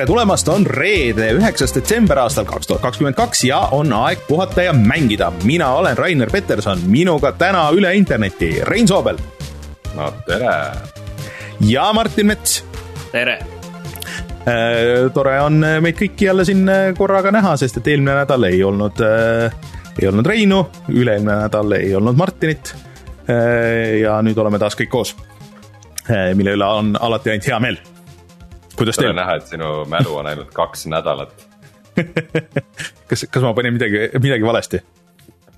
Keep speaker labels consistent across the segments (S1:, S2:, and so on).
S1: tere tulemast, on reede, üheksas detsember aastal kaks tuhat kakskümmend kaks ja on aeg puhata ja mängida. mina olen Rainer Peterson, minuga täna üle interneti Rein Soobel.
S2: no tere.
S1: ja Martin Mets.
S3: tere
S1: äh,. tore on meid kõiki jälle siin äh, korraga näha, sest et eelmine nädal ei olnud äh,, ei olnud Reinu, üle-eelmine nädal ei olnud Martinit ja nüüd oleme taas kõik koos mille üle on alati ainult hea meel kuidas
S2: teil? näha, et sinu mälu on ainult kaks nädalat
S1: kas, kas ma panin midagi, midagi valesti?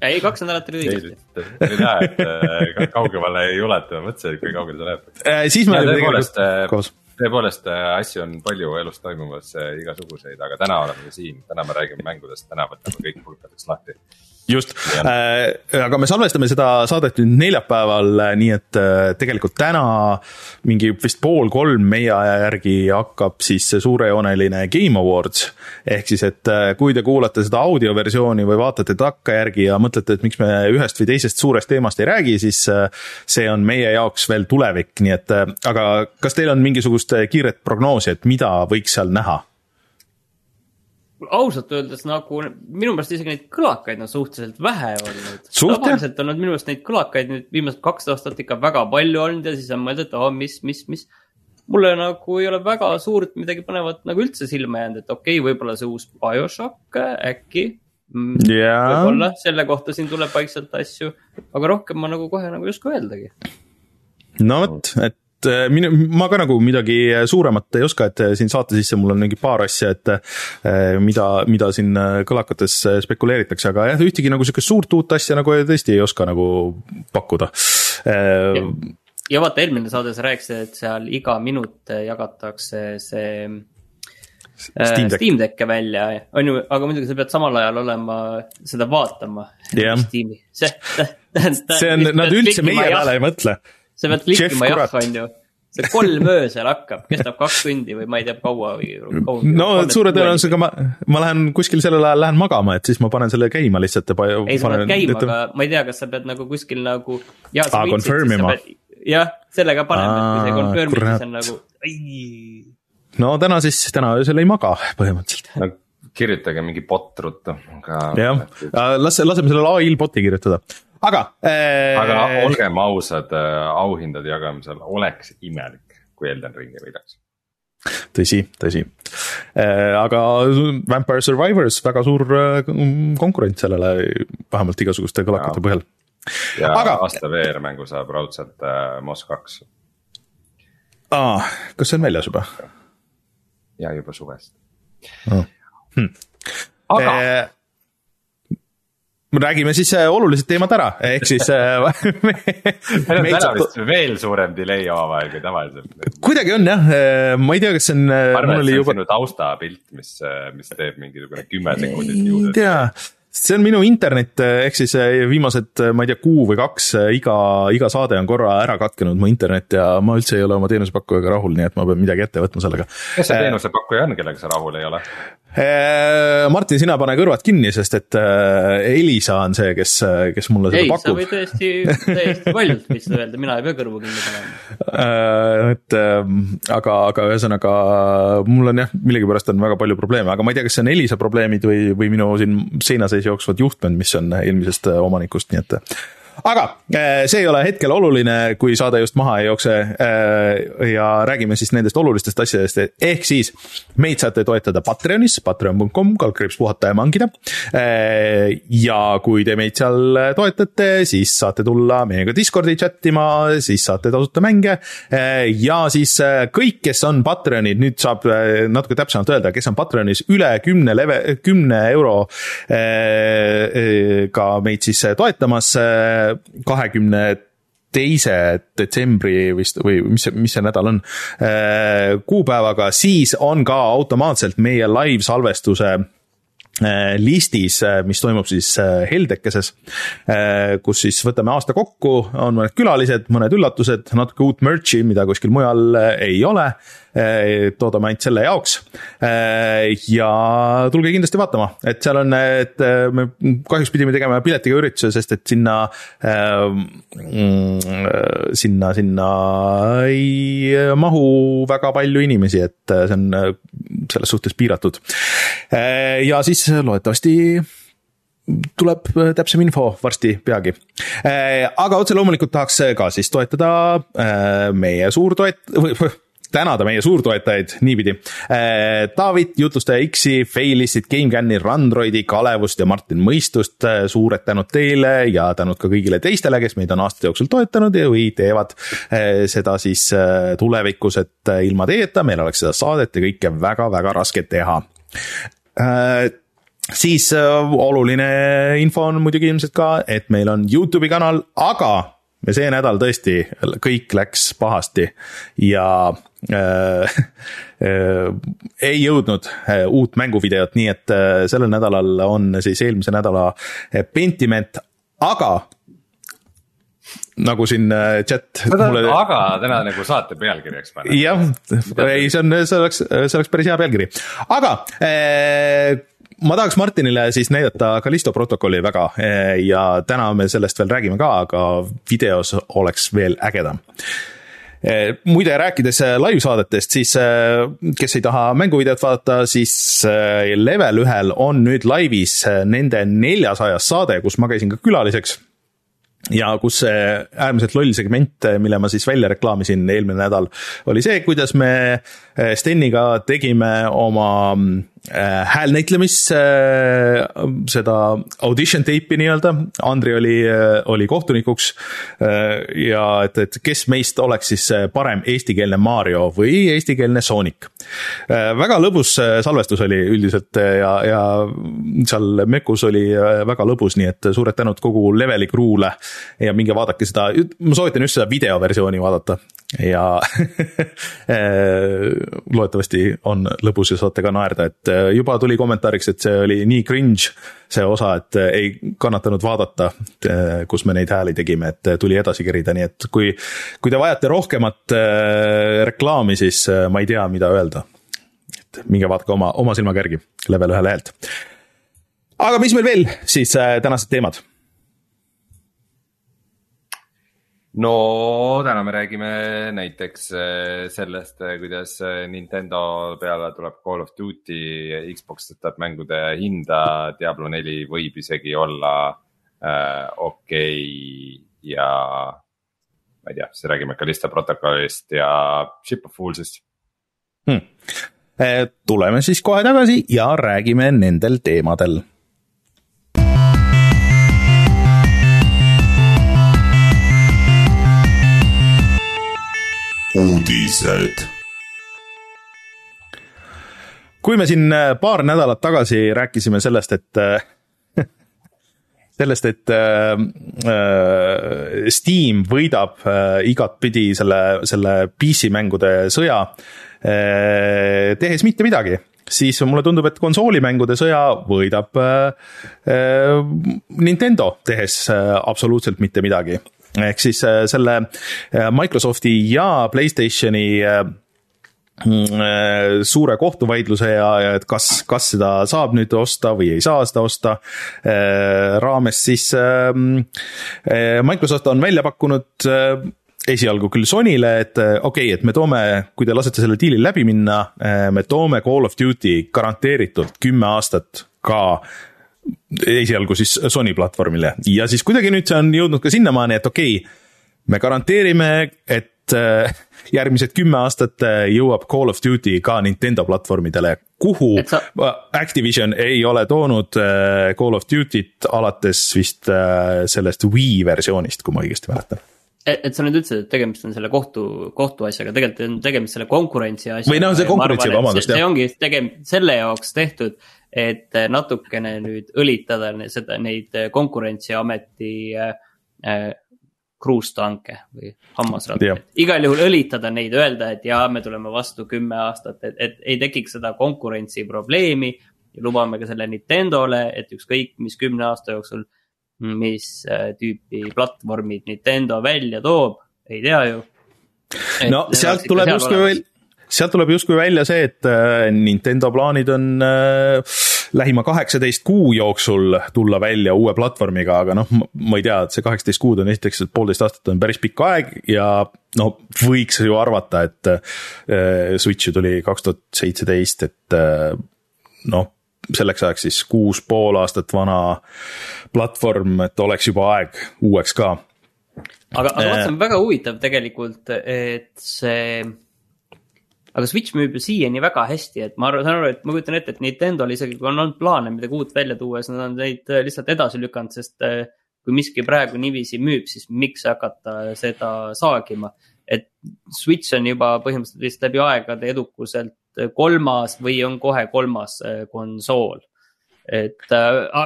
S3: ei, kaks nädalat oli õigesti.
S2: ei näe, et äh, kaugemale ei ulata, ma mõtlesin, et kui kaugele see läheb
S1: äh,. siis me olime
S2: tegelikult äh, koos tõepoolest asju on palju elus toimumas igasuguseid, aga täna oleme siin, täna me räägime mängudest, täna võtame kõik pulkadeks lahti
S1: just, äh, aga me salvestame seda saadet nüüd neljapäeval, äh, nii et äh, tegelikult täna mingi vist pool kolm meie aja järgi hakkab siis see suurejooneline Game Awards. ehk siis, et kui te kuulate seda audioversiooni või vaatate takkajärgi ja mõtlete, et miks me ühest või teisest suurest teemast ei räägi, siis see on meie jaoks veel tulevik, nii et aga kas teil on mingisugust kiiret prognoosi, et mida võiks seal näha?
S3: Ausalt öeldes nagu minu meelest isegi neid kõlakaid on suhteliselt vähe olnud. tavaliselt on minu meelest neid kõlakaid nüüd viimased kaks aastat ikka väga palju olnud ja siis on mõeldud, et oh, mis, mis, mis. mulle nagu ei ole väga suurt midagi põnevat nagu üldse silma jäänud, et okei okay,, võib-olla see uus BioShock äkki
S1: yeah..
S3: võib-olla selle kohta siin tuleb vaikselt asju, aga rohkem ma nagu kohe nagu ei oska öeldagi.
S1: no vot, et et äh, minu, ma ka nagu midagi suuremat ei oska, et äh, siin saate sisse mul on mingi paar asja, et äh, mida, mida siin kõlakates spekuleeritakse, aga jah, ühtegi nagu sihukest suurt uut asja nagu tõesti ei oska nagu pakkuda.
S3: ja vaata, eelmine saade sa rääkisid, et seal iga minut jagatakse see Steam, Deck. Steam Decke välja, on ju, aga muidugi sa pead samal ajal olema, seda vaatama
S1: yeah..
S3: Steam'i, see,
S1: see on, nad üldse meie peale ei mõtle.
S3: Sa pead klikkima jah, on ju see kolm öösel hakkab, kestab kaks tundi või ma ei tea, kaua või
S1: kaua. no suure tõenäosusega ma, ma lähen kuskil sellel ajal lähen magama, et siis ma panen selle käima lihtsalt
S3: ja. ei, sa pead käima, aga ma ei tea, kas sa pead nagu kuskil nagu.
S1: aa, confirm ima.
S3: jah, sellega paneme, et kui see confirm'ib, siis on nagu, ai.
S1: no täna siis, täna öösel ei maga põhimõtteliselt
S2: no kirjutage mingi bot ruttu.
S1: jah, las, laseme sellele ai-l bot'i kirjutada aga
S2: äh.... aga olgem ausad äh,, auhindade jagamisel oleks imelik, kui Elden Ringi võidaks
S1: tõsi, tõsi äh,. aga Vampire Survivors, väga suur äh, konkurent sellele, vähemalt igasuguste kõlakate põhjal.
S2: ja aga... aasta VR-mängu saab raudselt MOS kaks.
S1: aa, kas see on väljas juba?
S2: ja juba suvest
S1: oh.. Hmm. aga äh, räägime siis äh, olulised teemad ära, ehk siis
S2: äh, meil on täna vist veel suurem delay omavahel kui tavaliselt.
S1: kuidagi on jah, äh, ma ei tea, kas see on.
S2: ma arvan, et see on juba... sinu taustapilt, mis, mis teeb mingisugune kümme sekundit juurde.
S1: ei tea, see on minu internet, ehk siis viimased, ma ei tea, kuu või kaks, iga, iga saade on korra ära katkenud mu internet ja ma üldse ei ole oma teenusepakkujaga rahul, nii et ma pean midagi ette võtma sellega.
S2: kes see teenusepakkuja on, kellega sa rahul ei ole?
S1: Äh, Martin, sina pane kõrvad kinni, sest et äh, Elisa on see, kes, kes mulle seda
S3: ei,
S1: pakub.
S3: ei, sa võid täiesti, täiesti valjult vist öelda, mina ei pea kõrvu kinni panema.
S1: Äh, et aga, aga ühesõnaga mul on jah, millegipärast on väga palju probleeme, aga ma ei tea, kas see on Elisa probleemid või, või minu siin seina sees jooksvad juhtmed, mis on eelmisest omanikust, nii et aga äh, see ei ole hetkel oluline, kui saade just maha ei jookse. Äh, ja räägime siis nendest olulistest asjadest, ehk siis meid saate toetada Patreonis, patreon.com, kaldkriips puhata ja mangida. Äh, ja kui te meid seal toetate, siis saate tulla meiega Discordi chat ima, siis saate tasuta mänge. ja siis kõik, kes on Patreonid, nüüd saab natuke täpsemalt öelda, kes on Patreonis üle kümne leve, kümne euro ka meid siis toetamas kahekümne teise detsembri vist või mis see, mis see nädal on, äh, kuupäevaga, siis on ka automaatselt meie live-salvestuse äh, listis, äh, mis toimub siis Heldekeses, kus siis võtame aasta kokku, on mõned külalised, mõned üllatused, natuke uut merch'i, mida kuskil mujal ei ole toodame ainult selle jaoks. Ja tulge kindlasti vaatama, et seal on, et me kahjuks pidime tegema piletiga ürituse, sest et sinna, mm, sinna, sinna ei mahu väga palju inimesi, et see on selles suhtes piiratud. ja siis loodetavasti tuleb täpsem info varsti peagi. aga otse loomulikult tahaks ka siis toetada meie suurtoet-, tänada meie suurtoetajaid niipidi. David, äh, jutlustaja X-i, Failistit, GameCami, Randroidi, Kalevust ja Martin Mõistust, äh, suured tänud teile ja tänud ka kõigile teistele, kes meid on aastate jooksul toetanud ja või teevad äh, seda siis tulevikus, et ilma teieta meil oleks seda saadet ja kõike väga-väga raske teha siis oluline info on muidugi ilmselt ka, et meil on Youtube'i kanal, aga me see nädal tõesti, kõik läks pahasti ja ei jõudnud äh, uut mänguvideot, nii et äh, sellel nädalal on siis eelmise nädala äh, Pentiment, aga nagu siin äh, chat.
S2: Mulle... aga täna nagu saate pealkirjaks panna.
S1: jah, ei, see on, see oleks, see oleks päris hea pealkiri, aga äh, ma tahaks Martinile siis näidata Callisto protokolli väga ja täna me sellest veel räägime ka, aga videos oleks veel ägedam muide, rääkides eh, live-saadetest, siis kes ei taha mänguvideot vaadata, siis level ühel on nüüd laivis nende neljasajas saade, kus ma käisin ka külaliseks. Ja kus see äärmiselt loll segment, mille ma siis välja reklaamisin eelmine nädal, oli see, kuidas me Steniga tegime oma Äh, häälnäitlemist, seda audition tape'i nii-öelda, Andri oli, äh, oli kohtunikuks. Äh, ja et, et kes meist oleks siis parem eestikeelne Mario või eestikeelne Sonic. väga lõbus salvestus oli üldiselt ja, ja seal Mekus oli väga lõbus, nii et suured tänud kogu Leveli crew'le ja minge vaadake seda, ma soovitan just seda videoversiooni vaadata ja loodetavasti on lõbus ja saate ka naerda, et äh, juba tuli kommentaariks, et see oli nii cringe, see osa, et äh, ei kannatanud vaadata, äh, kus me neid hääli tegime, et tuli edasi kerida, nii et kui, kui te vajate rohkemat reklaami, siis ma ei tea, mida öelda. et minge vaadake oma, oma silmaga järgi level ühe lehelt. aga mis meil veel siis tänased teemad
S2: no täna me räägime näiteks äh, sellest, äh, kuidas äh, Nintendo peale tuleb Call of Duty, Xbox tõstab mängude hinda, Diablo neli võib isegi olla äh, okei okay. ja ma ei tea, siis räägime Callisto protokollist ja Ship of Fools'ist.
S1: Hmm.. tuleme siis kohe tagasi ja räägime nendel teemadel uudised. kui me siin äh, paar nädalat tagasi rääkisime sellest, et äh, sellest, et äh, Steam võidab igatpidi selle, selle PC mängude sõja, tehes mitte midagi siis mulle tundub, et konsoolimängude sõja võidab Nintendo, tehes absoluutselt mitte midagi ehk siis äh, selle äh, Microsofti ja Playstationi äh, mm, suure kohtuvaidluse ja, ja et kas, kas seda saab nüüd osta või ei saa seda osta raames, siis Microsoft on välja pakkunud esialgu küll Sonyle, et okei okay,, et me toome, kui te lasete selle diili läbi minna, me toome Call of Duty garanteeritult kümme aastat ka esialgu siis Sony platvormile ja siis kuidagi nüüd see on jõudnud ka sinnamaani, et okei okay,, me garanteerime, et äh, järgmised kümme aastat äh, jõuab Call of Duty ka Nintendo platvormidele, kuhu sa... Activision ei ole toonud äh, Call of Duty't alates vist sellest Wii versioonist, kui ma õigesti mäletan
S3: et, et sa nüüd ütlesid, et tegemist on selle kohtu, kohtuasjaga, tegelikult on tegemist selle konkurentsi asjaga.
S1: või noh, see konkurentsi, vabandust,
S3: see ongi tegem-, selle jaoks tehtud, et natukene nüüd õlitada seda, neid konkurentsiameti äh, äh kruustanke või hammasrattaid. igal juhul õlitada neid, öelda, et jaa, me tuleme vastu kümme aastat, et, et ei tekiks seda konkurentsiprobleemi. ja lubame ka selle Nintendole, et ükskõik mis kümne aasta jooksul, mis tüüpi platvormid Nintendo välja toob, ei tea ju.
S1: no sealt tuleb justkui veel sealt tuleb justkui välja see, et äh, Nintendo plaanid on äh, lähima kaheksateist kuu jooksul tulla välja uue platvormiga, aga noh, ma ei tea, et see kaheksateist kuud on esiteks, et poolteist aastat on päris pikk aeg ja no võiks ju arvata, et äh, Switch ju tuli kaks tuhat seitseteist, et noh, selleks ajaks siis kuus pool aastat vana platvorm, et oleks juba aeg uueks ka.
S3: aga, aga vaata, see on väga huvitav tegelikult, et see aga Switch müüb ju siiani väga hästi, et ma arvan, saan aru, et ma kujutan ette, et Nintendo'l isegi kui on olnud plaane midagi uut välja tuua, siis nad on neid äh, lihtsalt edasi lükanud, sest äh, kui miski praegu niiviisi müüb, siis miks hakata seda saagima. et Switch on juba põhimõtteliselt vist läbi aegade edukuselt äh, kolmas või on kohe kolmas konsool. et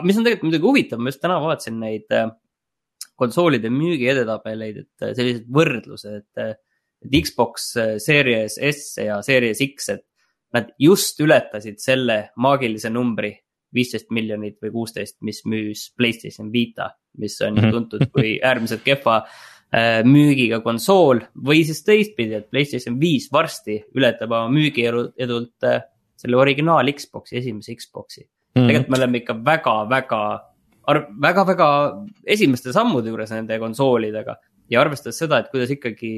S3: mis on tegelikult muidugi huvitav, ma just täna vaatasin neid konsoolide müügi edetabeleid, et sellised võrdlused, et et Xbox äh, Series S ja Series X, et nad just ületasid selle maagilise numbri, viisteist miljonit või kuusteist, mis müüs Playstation Vita, mis on ju mhm. tuntud kui äärmiselt kehva äh, müügiga konsool või siis teistpidi, et Playstation viis varsti ületab oma müügiedult äh, selle originaal Xbox'i, esimese Xbox'i mm. -hmm. tegelikult me oleme ikka väga-väga, väga-väga esimeste sammude juures nende konsoolidega ja arvestades seda, et kuidas ikkagi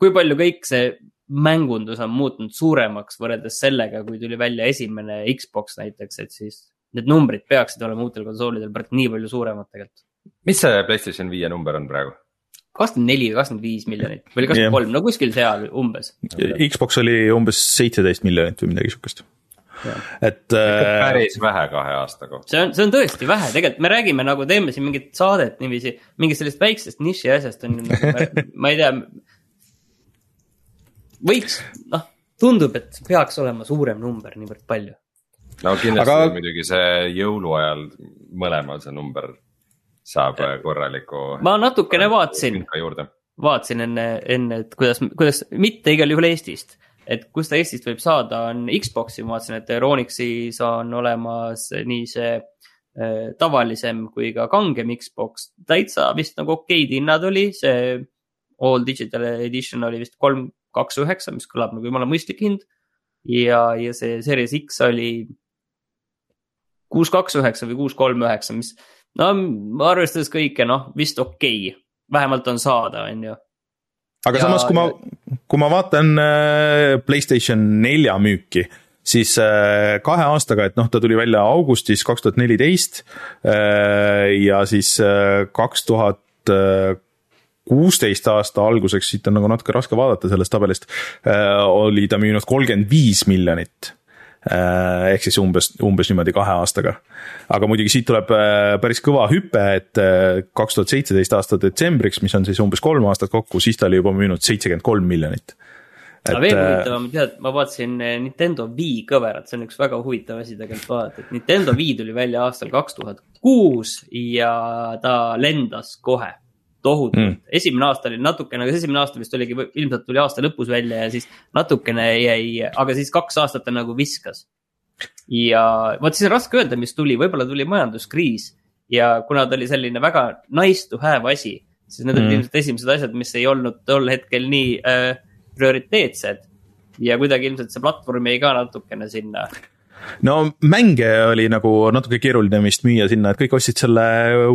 S3: kui palju kõik see mängundus on muutunud suuremaks võrreldes sellega, kui tuli välja esimene Xbox näiteks, et siis need numbrid peaksid olema uutel konsoolidel praegu nii palju suuremad tegelikult.
S2: mis see Playstation viie number on praegu?
S3: kakskümmend neli või kakskümmend viis miljonit või kakskümmend kolm, no kuskil seal umbes.
S1: Xbox oli umbes seitseteist miljonit või midagi sihukest et.
S2: päris vähe kahe aasta kohta.
S3: see on, see on tõesti vähe, tegelikult me räägime nagu teeme siin mingit saadet niiviisi, mingist sellisest väiksest niši asjast on ju nagu, ma ei tea võiks, noh, tundub, et peaks olema suurem number niivõrd palju.
S2: no kindlasti Aga... muidugi see jõuluajal mõlemal see number saab korraliku.
S3: ma natukene vaatasin, vaatasin enne, enne, et kuidas, kuidas, mitte igal juhul Eestist et kus ta Eestist võib saada, on Xbox'i, ma vaatasin, et Euronixis on olemas nii see äh, tavalisem kui ka kangem Xbox, täitsa vist nagu okeid hinnad oli, see all digital edition oli vist kolm, kaks üheksa, mis kõlab nagu jumala mõistlik hind. ja, ja see Series X oli kuus, kaks üheksa või kuus, kolm üheksa, mis no arvestades kõike, noh, vist okei okay., vähemalt on saada, on ju.
S1: aga ja, samas, kui ma, kui ma vaatan äh, Playstation nelja müüki siis äh, kahe aastaga, et noh, ta tuli välja augustis kaks tuhat neliteist äh, ja siis kaks tuhat kuusteist aasta alguseks, siit on nagu natuke raske vaadata sellest tabelist, äh, oli ta müünud kolmkümmend viis miljonit äh, ehk siis umbes, umbes niimoodi kahe aastaga. aga muidugi siit tuleb äh, päris kõva hüpe, et kaks tuhat seitseteist aasta detsembriks, mis on siis umbes kolm aastat kokku, siis ta oli juba müünud seitsekümmend kolm miljonit.
S3: Et... aga veel huvitavam, tead, ma vaatasin Nintendo Wii kõverat, see on üks väga huvitav asi tegelikult vaadata, et Nintendo Wii tuli välja aastal kaks tuhat kuus ja ta lendas kohe tohutult mm., esimene aasta oli natukene, aga esimene aasta vist oligi, ilmselt tuli aasta lõpus välja ja siis natukene jäi, aga siis kaks aastat ta nagu viskas. ja vot siis on raske öelda, mis tuli, võib-olla tuli majanduskriis ja kuna ta oli selline väga nice to have asi, siis need mm. olid ilmselt esimesed asjad, mis ei olnud tol hetkel nii äh, prioriteetsed. ja kuidagi ilmselt see platvorm jäi ka natukene sinna
S1: no mänge oli nagu natuke keeruline vist müüa sinna, et kõik ostsid selle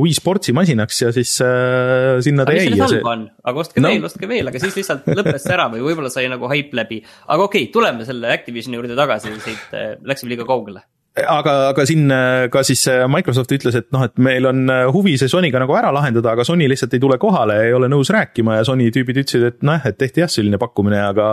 S1: Wii Sportsi masinaks ja siis äh, sinna ta jäi.
S3: mis selles halba on, aga ostke no. veel, ostke veel, aga siis lihtsalt lõppes see ära või võib-olla sai nagu haip läbi. aga okei okay,, tuleme selle Activisioni juurde tagasi, siit äh, läksime liiga kaugele
S1: aga, aga siin äh, ka siis äh, Microsoft ütles, et noh, et meil on huvi see Sonyga nagu ära lahendada, aga Sony lihtsalt ei tule kohale, ei ole nõus rääkima ja Sony tüübid ütlesid, et noh, et tehti jah, selline pakkumine, aga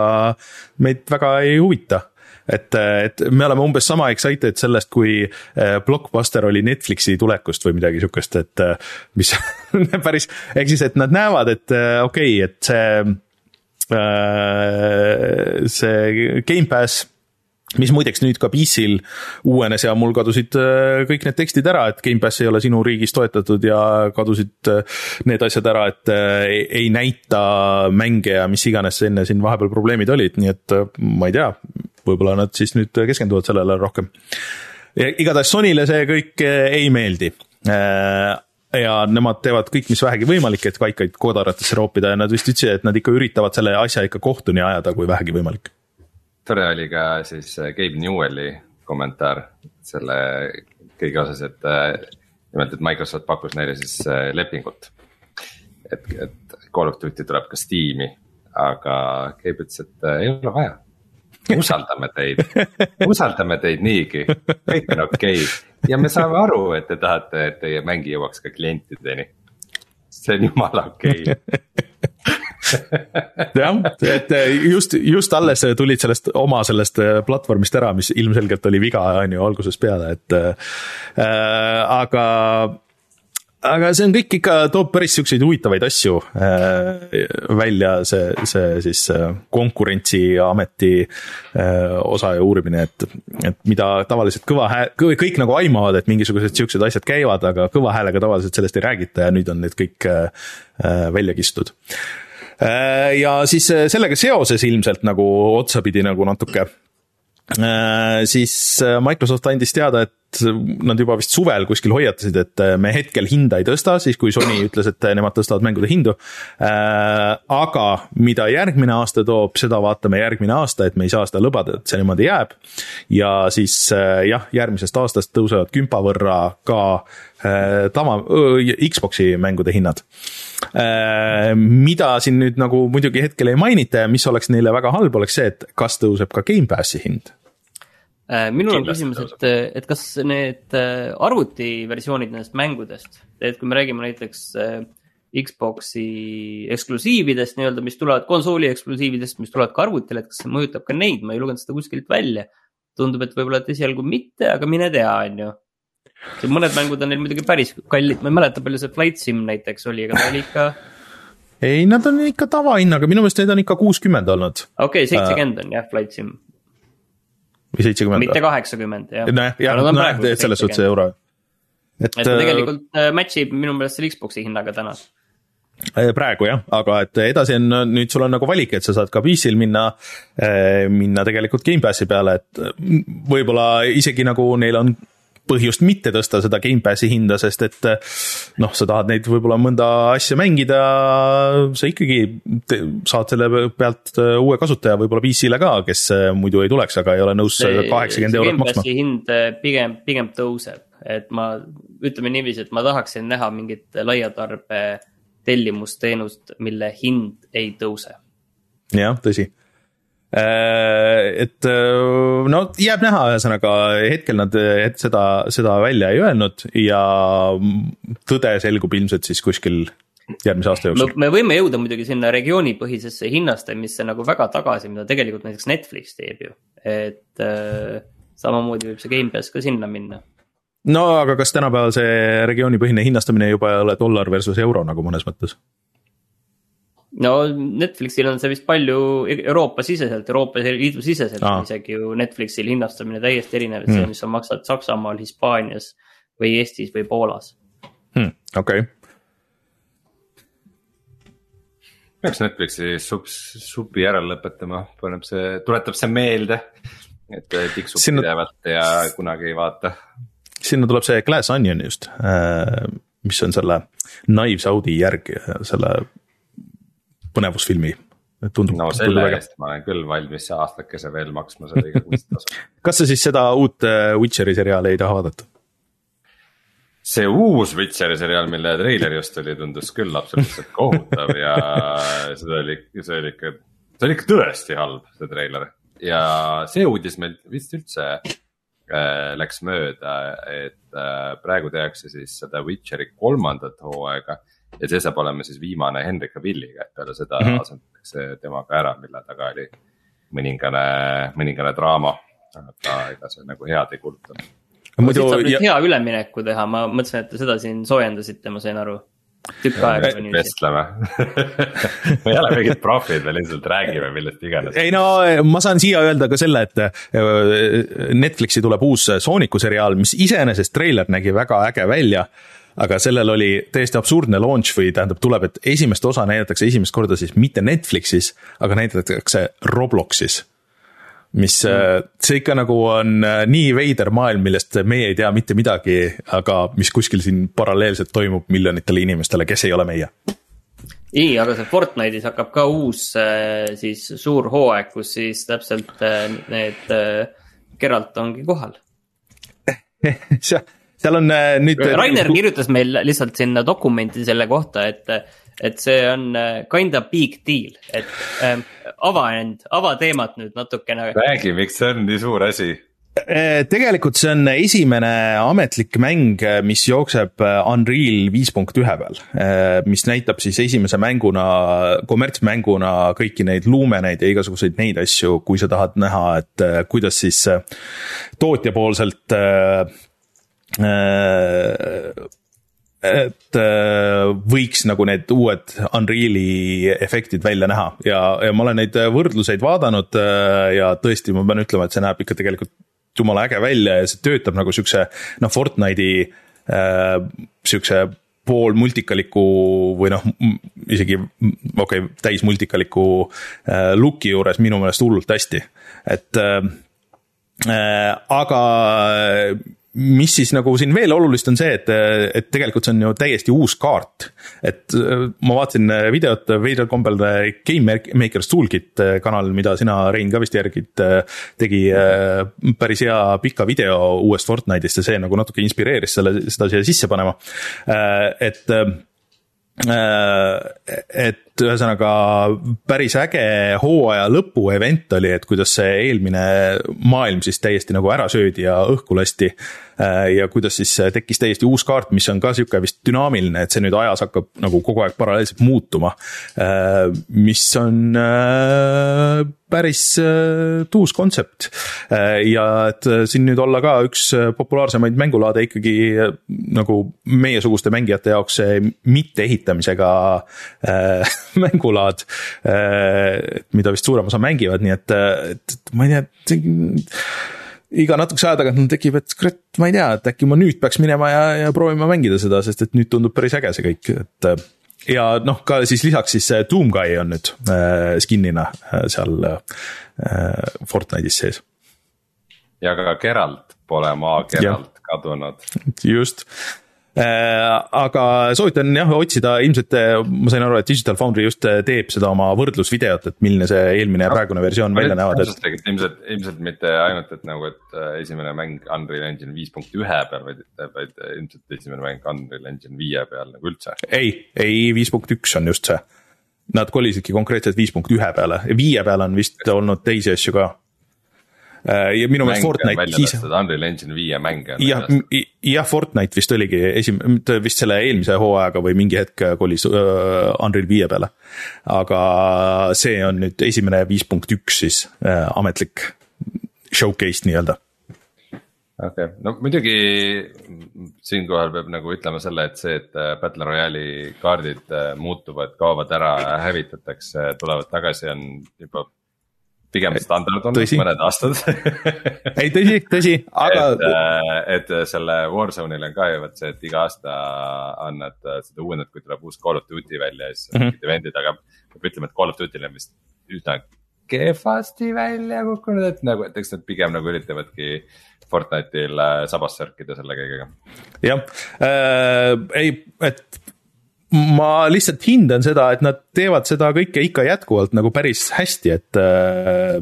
S1: meid väga ei huvita et, et me oleme umbes sama excited sellest, kui äh, Blockbuster oli Netflixi tulekust või midagi sihukest, et äh, mis päris, ehk siis, et nad näevad, et äh, okei okay,, et see, see Gamepass mis muideks nüüd ka PC-l uuenes ja mul kadusid kõik need tekstid ära, et Gamepass ei ole sinu riigis toetatud ja kadusid need asjad ära, et ei näita mänge ja mis iganes enne siin vahepeal probleemid olid, nii et ma ei tea, võib-olla nad siis nüüd keskenduvad sellele rohkem. igatahes Sonyle see kõik eh, ei meeldi eh, ja nemad teevad kõik, mis vähegi võimalik, et kaikaid kodaratesse roopida ja nad vist ütlesid, et nad ikka üritavad selle asja ikka kohtuni ajada, kui vähegi võimalik.
S2: tore oli ka siis eh, Gabe Newelli kommentaar selle kõige osas, et nimelt, et Microsoft pakkus neile siis lepingut. et, et Call of Duty tuleb ka Steam'i, aga Gabe ütles, et ei ole vaja usaldame teid, usaldame teid niigi, kõik on okei okay. ja me saame aru, et te tahate, et teie mäng jõuaks ka klientideni. see on jumala okei okay.
S1: jah, et just, just alles tulid sellest oma sellest platvormist ära, mis ilmselgelt oli viga, on ju, algusest peale, et äh, aga aga see on kõik ikka, toob päris siukseid huvitavaid asju äh, välja, see, see siis äh, konkurentsiameti äh, osa ja uurimine, et, et mida tavaliselt kõva hääl, kõik nagu aimavad, et mingisugused siuksed asjad käivad, aga kõva häälega tavaliselt sellest ei räägita ja nüüd on need kõik äh, äh välja kistud äh,. ja siis äh, sellega seoses ilmselt nagu otsapidi nagu natuke siis äh, Microsoft andis teada, et nad juba vist suvel kuskil hoiatasid, et äh, me hetkel hinda ei tõsta, siis kui Sony ütles, et nemad tõstavad mängude hindu. aga mida järgmine aasta toob, seda vaatame järgmine aasta, et me ei saa seda lubada, et see niimoodi jääb. ja siis jah, järgmisest aastast tõusevad kümpa võrra ka tava, Xbox'i mängude hinnad mida siin nüüd nagu muidugi hetkel ei mainita ja mis oleks neile väga halb, oleks see, et kas tõuseb ka Gamepassi hind
S3: Äh, minul on küsimus, et, et kas need äh, arvutiversioonid nendest mängudest, et kui me räägime näiteks äh, Xbox'i eksklusiividest nii-öelda, mis tulevad konsooli eksklusiividest, mis tulevad ka arvutile, et kas see mõjutab ka neid, ma ei lugenud seda kuskilt välja. tundub, et võib-olla, et esialgu mitte, aga mine tea, on ju. Mõned mängud on neil muidugi päris kallid, ma ei mäleta, palju see Flight Sim näiteks oli, aga ta oli ikka
S1: ei, nad on ikka tavahinnaga, minu meelest need on ikka kuuskümmend olnud.
S3: okei okay,, seitsekümmend on jah, Flight Sim
S1: või seitsekümmend.
S3: mitte kaheksakümmend jah.
S1: nojah, jah, nojah, selles suhtes euro.
S3: et, et ta äh, tegelikult äh, match ib minu meelest selle Xbox'i hinnaga täna
S1: äh, praegu jah, aga et edasi on, nüüd sul on nagu valik, et sa saad ka PC-l minna, minna tegelikult Gamepassi peale, et võib-olla isegi nagu neil on põhjust mitte tõsta seda Gamepassi hinda, sest et noh, sa tahad neid võib-olla mõnda asja mängida, sa ikkagi saad selle pealt äh, uue kasutaja võib-olla PC-le ka, kes äh, muidu ei tuleks, aga ei ole nõus kaheksakümmend eurot maksma.
S3: hind pigem, pigem tõuseb, et ma ütleme niiviisi, et ma tahaksin näha mingit laiatarbe tellimusteenust, mille hind ei tõuse.
S1: jah, tõsi et äh, no jääb näha, ühesõnaga hetkel nad seda, seda välja ei öelnud ja tõde selgub ilmselt siis kuskil järgmise aasta jooksul.
S3: me võime jõuda muidugi sinna regioonipõhisesse hinnastamisse nagu väga tagasi, mida tegelikult näiteks Netflix teeb ju, et äh, samamoodi võib see Gamepass ka sinna minna
S1: no aga kas tänapäeval see regioonipõhine hinnastamine juba ei ole dollar versus euro nagu mõnes mõttes?
S3: No Netflixil on see vist palju Euroopa siseselt, Euroopa Liidu siseselt on isegi ju Netflixil hinnastamine täiesti erinev, et mm. see, mis sa maksad Saksamaal, Hispaanias või Eestis või Poolas
S1: hmm,. okei okay.
S2: peaks Netflixi sub, supi ära lõpetama, paneb see, tuletab see meelde, et tiksub sinna... pidevalt ja kunagi ei vaata.
S1: sinna tuleb see Glass Onion just, äh, mis on selle Knives Out'i järgi, selle põnevusfilmi.
S2: tundub. no selle eest ma olen küll valmis aastakese veel maksma seda igasugust tasu.
S1: kas sa siis seda uut äh, Witcheri seriaali ei taha vaadata?
S2: see uus Witcheri seriaal, mille treiler just tuli, tundus küll absoluutselt kohutav ja seda oli, see oli ikka, see oli ikka tõesti halb, see treiler. ja see uudis meil vist üldse äh, läks mööda, et äh, praegu tehakse siis seda Witcheri kolmandat hooaega ja see saab olema siis viimane Henry Cavilliga, et peale seda mm -hmm. asendatakse temaga ära, mille taga oli mõningane, mõningane draama. aga ega see nagu head ei kuuluta.
S3: muidu siit saab nüüd ja... hea ülemineku teha, ma mõtlesin, et te seda siin soojendasite, ma sain aru tükk aega
S2: juba nüüd. vestleme me ei ole mingid profid, me lihtsalt räägime millest iganes.
S1: ei no ma saan siia öelda ka selle, et äh, Netflixi tuleb uus Sooniku seriaal, mis iseenesest treiler nägi väga äge välja aga sellel oli täiesti absurdne launch või tähendab, tuleb, et esimest osa näidatakse esimest korda siis mitte Netflixis, aga näidatakse Robloxis mis mm., see ikka nagu on äh, nii veider maailm, millest meie ei tea mitte midagi, aga mis kuskil siin paralleelselt toimub miljonitele inimestele, kes ei ole meie.
S3: ei, aga see Fortnite'is hakkab ka uus äh, siis suur hooaeg, kus siis täpselt need Geralt ongi kohal
S1: seal on äh, nüüd.
S3: Rainer kirjutas meil lihtsalt sinna dokumenti selle kohta, et, et see on äh, kind of big deal, et ähm, ava end, ava teemat nüüd natukene.
S2: räägi, miks see on nii suur asi
S1: äh, tegelikult see on esimene ametlik mäng, mis jookseb Unreal viis punkt ühe peal, mis näitab siis esimese mänguna, kommertsmänguna kõiki neid luumeneid ja igasuguseid neid asju, kui sa tahad näha, et kuidas siis tootjapoolselt et äh, võiks nagu need uued Unreal'i efektid välja näha. Ja, ja ma olen neid võrdluseid vaadanud äh, ja tõesti, ma pean ütlema, et see näeb ikka tegelikult jumala äge välja ja see töötab nagu siukse noh, Fortnite'i äh, siukse pool multikaliku või noh, isegi okei okay,, täis multikaliku äh, look'i juures minu meelest hullult hästi, et äh, aga mis siis nagu siin veel olulist on see, et, et tegelikult see on ju täiesti uus kaart. et äh, ma vaatasin äh, videot veidral kombel äh, Game Maker's Toolkit kanalil, mida sina, Rein, ka vist järgid, tegi päris hea pika video uuest Fortnite'ist ja see nagu natuke inspireeris selle, seda siia sisse panema. et et ühesõnaga päris äge hooaja lõpu event oli, et kuidas see eelmine maailm siis täiesti nagu ära söödi ja õhku lasti. Äh, ja kuidas siis tekkis täiesti uus kaart, mis on ka sihuke vist dünaamiline, et see nüüd ajas hakkab nagu kogu aeg paralleelselt muutuma. Äh, mis on äh, päris tuus kontsept ja et siin nüüd olla ka üks populaarsemaid mängulaade ikkagi nagu meiesuguste mängijate jaoks mitte ehitamisega mängulaad. mida vist suurem osa mängivad, nii et, et ma ei tea iga natukese aja tagant mul tekib, et kurat, ma ei tea, et äkki ma nüüd peaks minema ja, ja proovima mängida seda, sest et nüüd tundub päris äge see kõik, et. ja noh, ka siis lisaks siis Doomguy on nüüd äh, skin'ina äh, seal äh, Fortnite'is sees.
S2: ja ka Geralt pole maa Geralt kadunud.
S1: just aga soovitan jah otsida, ilmselt äh, ma sain aru, et Digital Foundry just äh, teeb seda oma võrdlusvideot, et milline see eelmine ja praegune versioon välja näevad,
S2: et. ilmselt, ilmselt mitte ainult, et nagu, et esimene mäng Unreal Engine viis punkt ühe peal, vaid, vaid ilmselt esimene mäng Unreal Engine viie peal nagu üldse.
S1: ei, ei viis punkt üks on just see. Nad kolisidki konkreetselt viis punkt ühe peale, viie peal on vist olnud teisi asju ka Äh, ja minu meelest Fortnite
S2: siis. Unreal Engine viie mänge.
S1: jah, jah, Fortnite vist oligi esim-, vist selle eelmise hooajaga või mingi hetk kolis uh, Unreal viie peale. aga see on nüüd esimene viis punkt üks siis uh, ametlik showcase nii-öelda
S2: okei okay., no muidugi siinkohal peab nagu ütlema selle, et see, et Battle Royale'i kaardid muutuvad, kaovad ära, hävitatakse, tulevad tagasi, on juba pigem standard tõsi. mõned aastad
S1: ei tõsi, tõsi, aga.
S2: et, äh, et selle Warzone'il on ka ju vot see, et iga aasta annad äh, seda uuendat, kui tuleb uus Call of Duty välja, siis on -hmm. mingid event'id, aga peab ütlema, et Call of Duty'l on vist üsna kehvasti välja kukkunud, et nagu, et eks nad pigem nagu üritavadki Fortnite'il äh, sabas sörkida selle kõigega.
S1: jah äh,, ei, et ma lihtsalt hindan seda, et nad teevad seda kõike ikka jätkuvalt nagu päris hästi, et äh,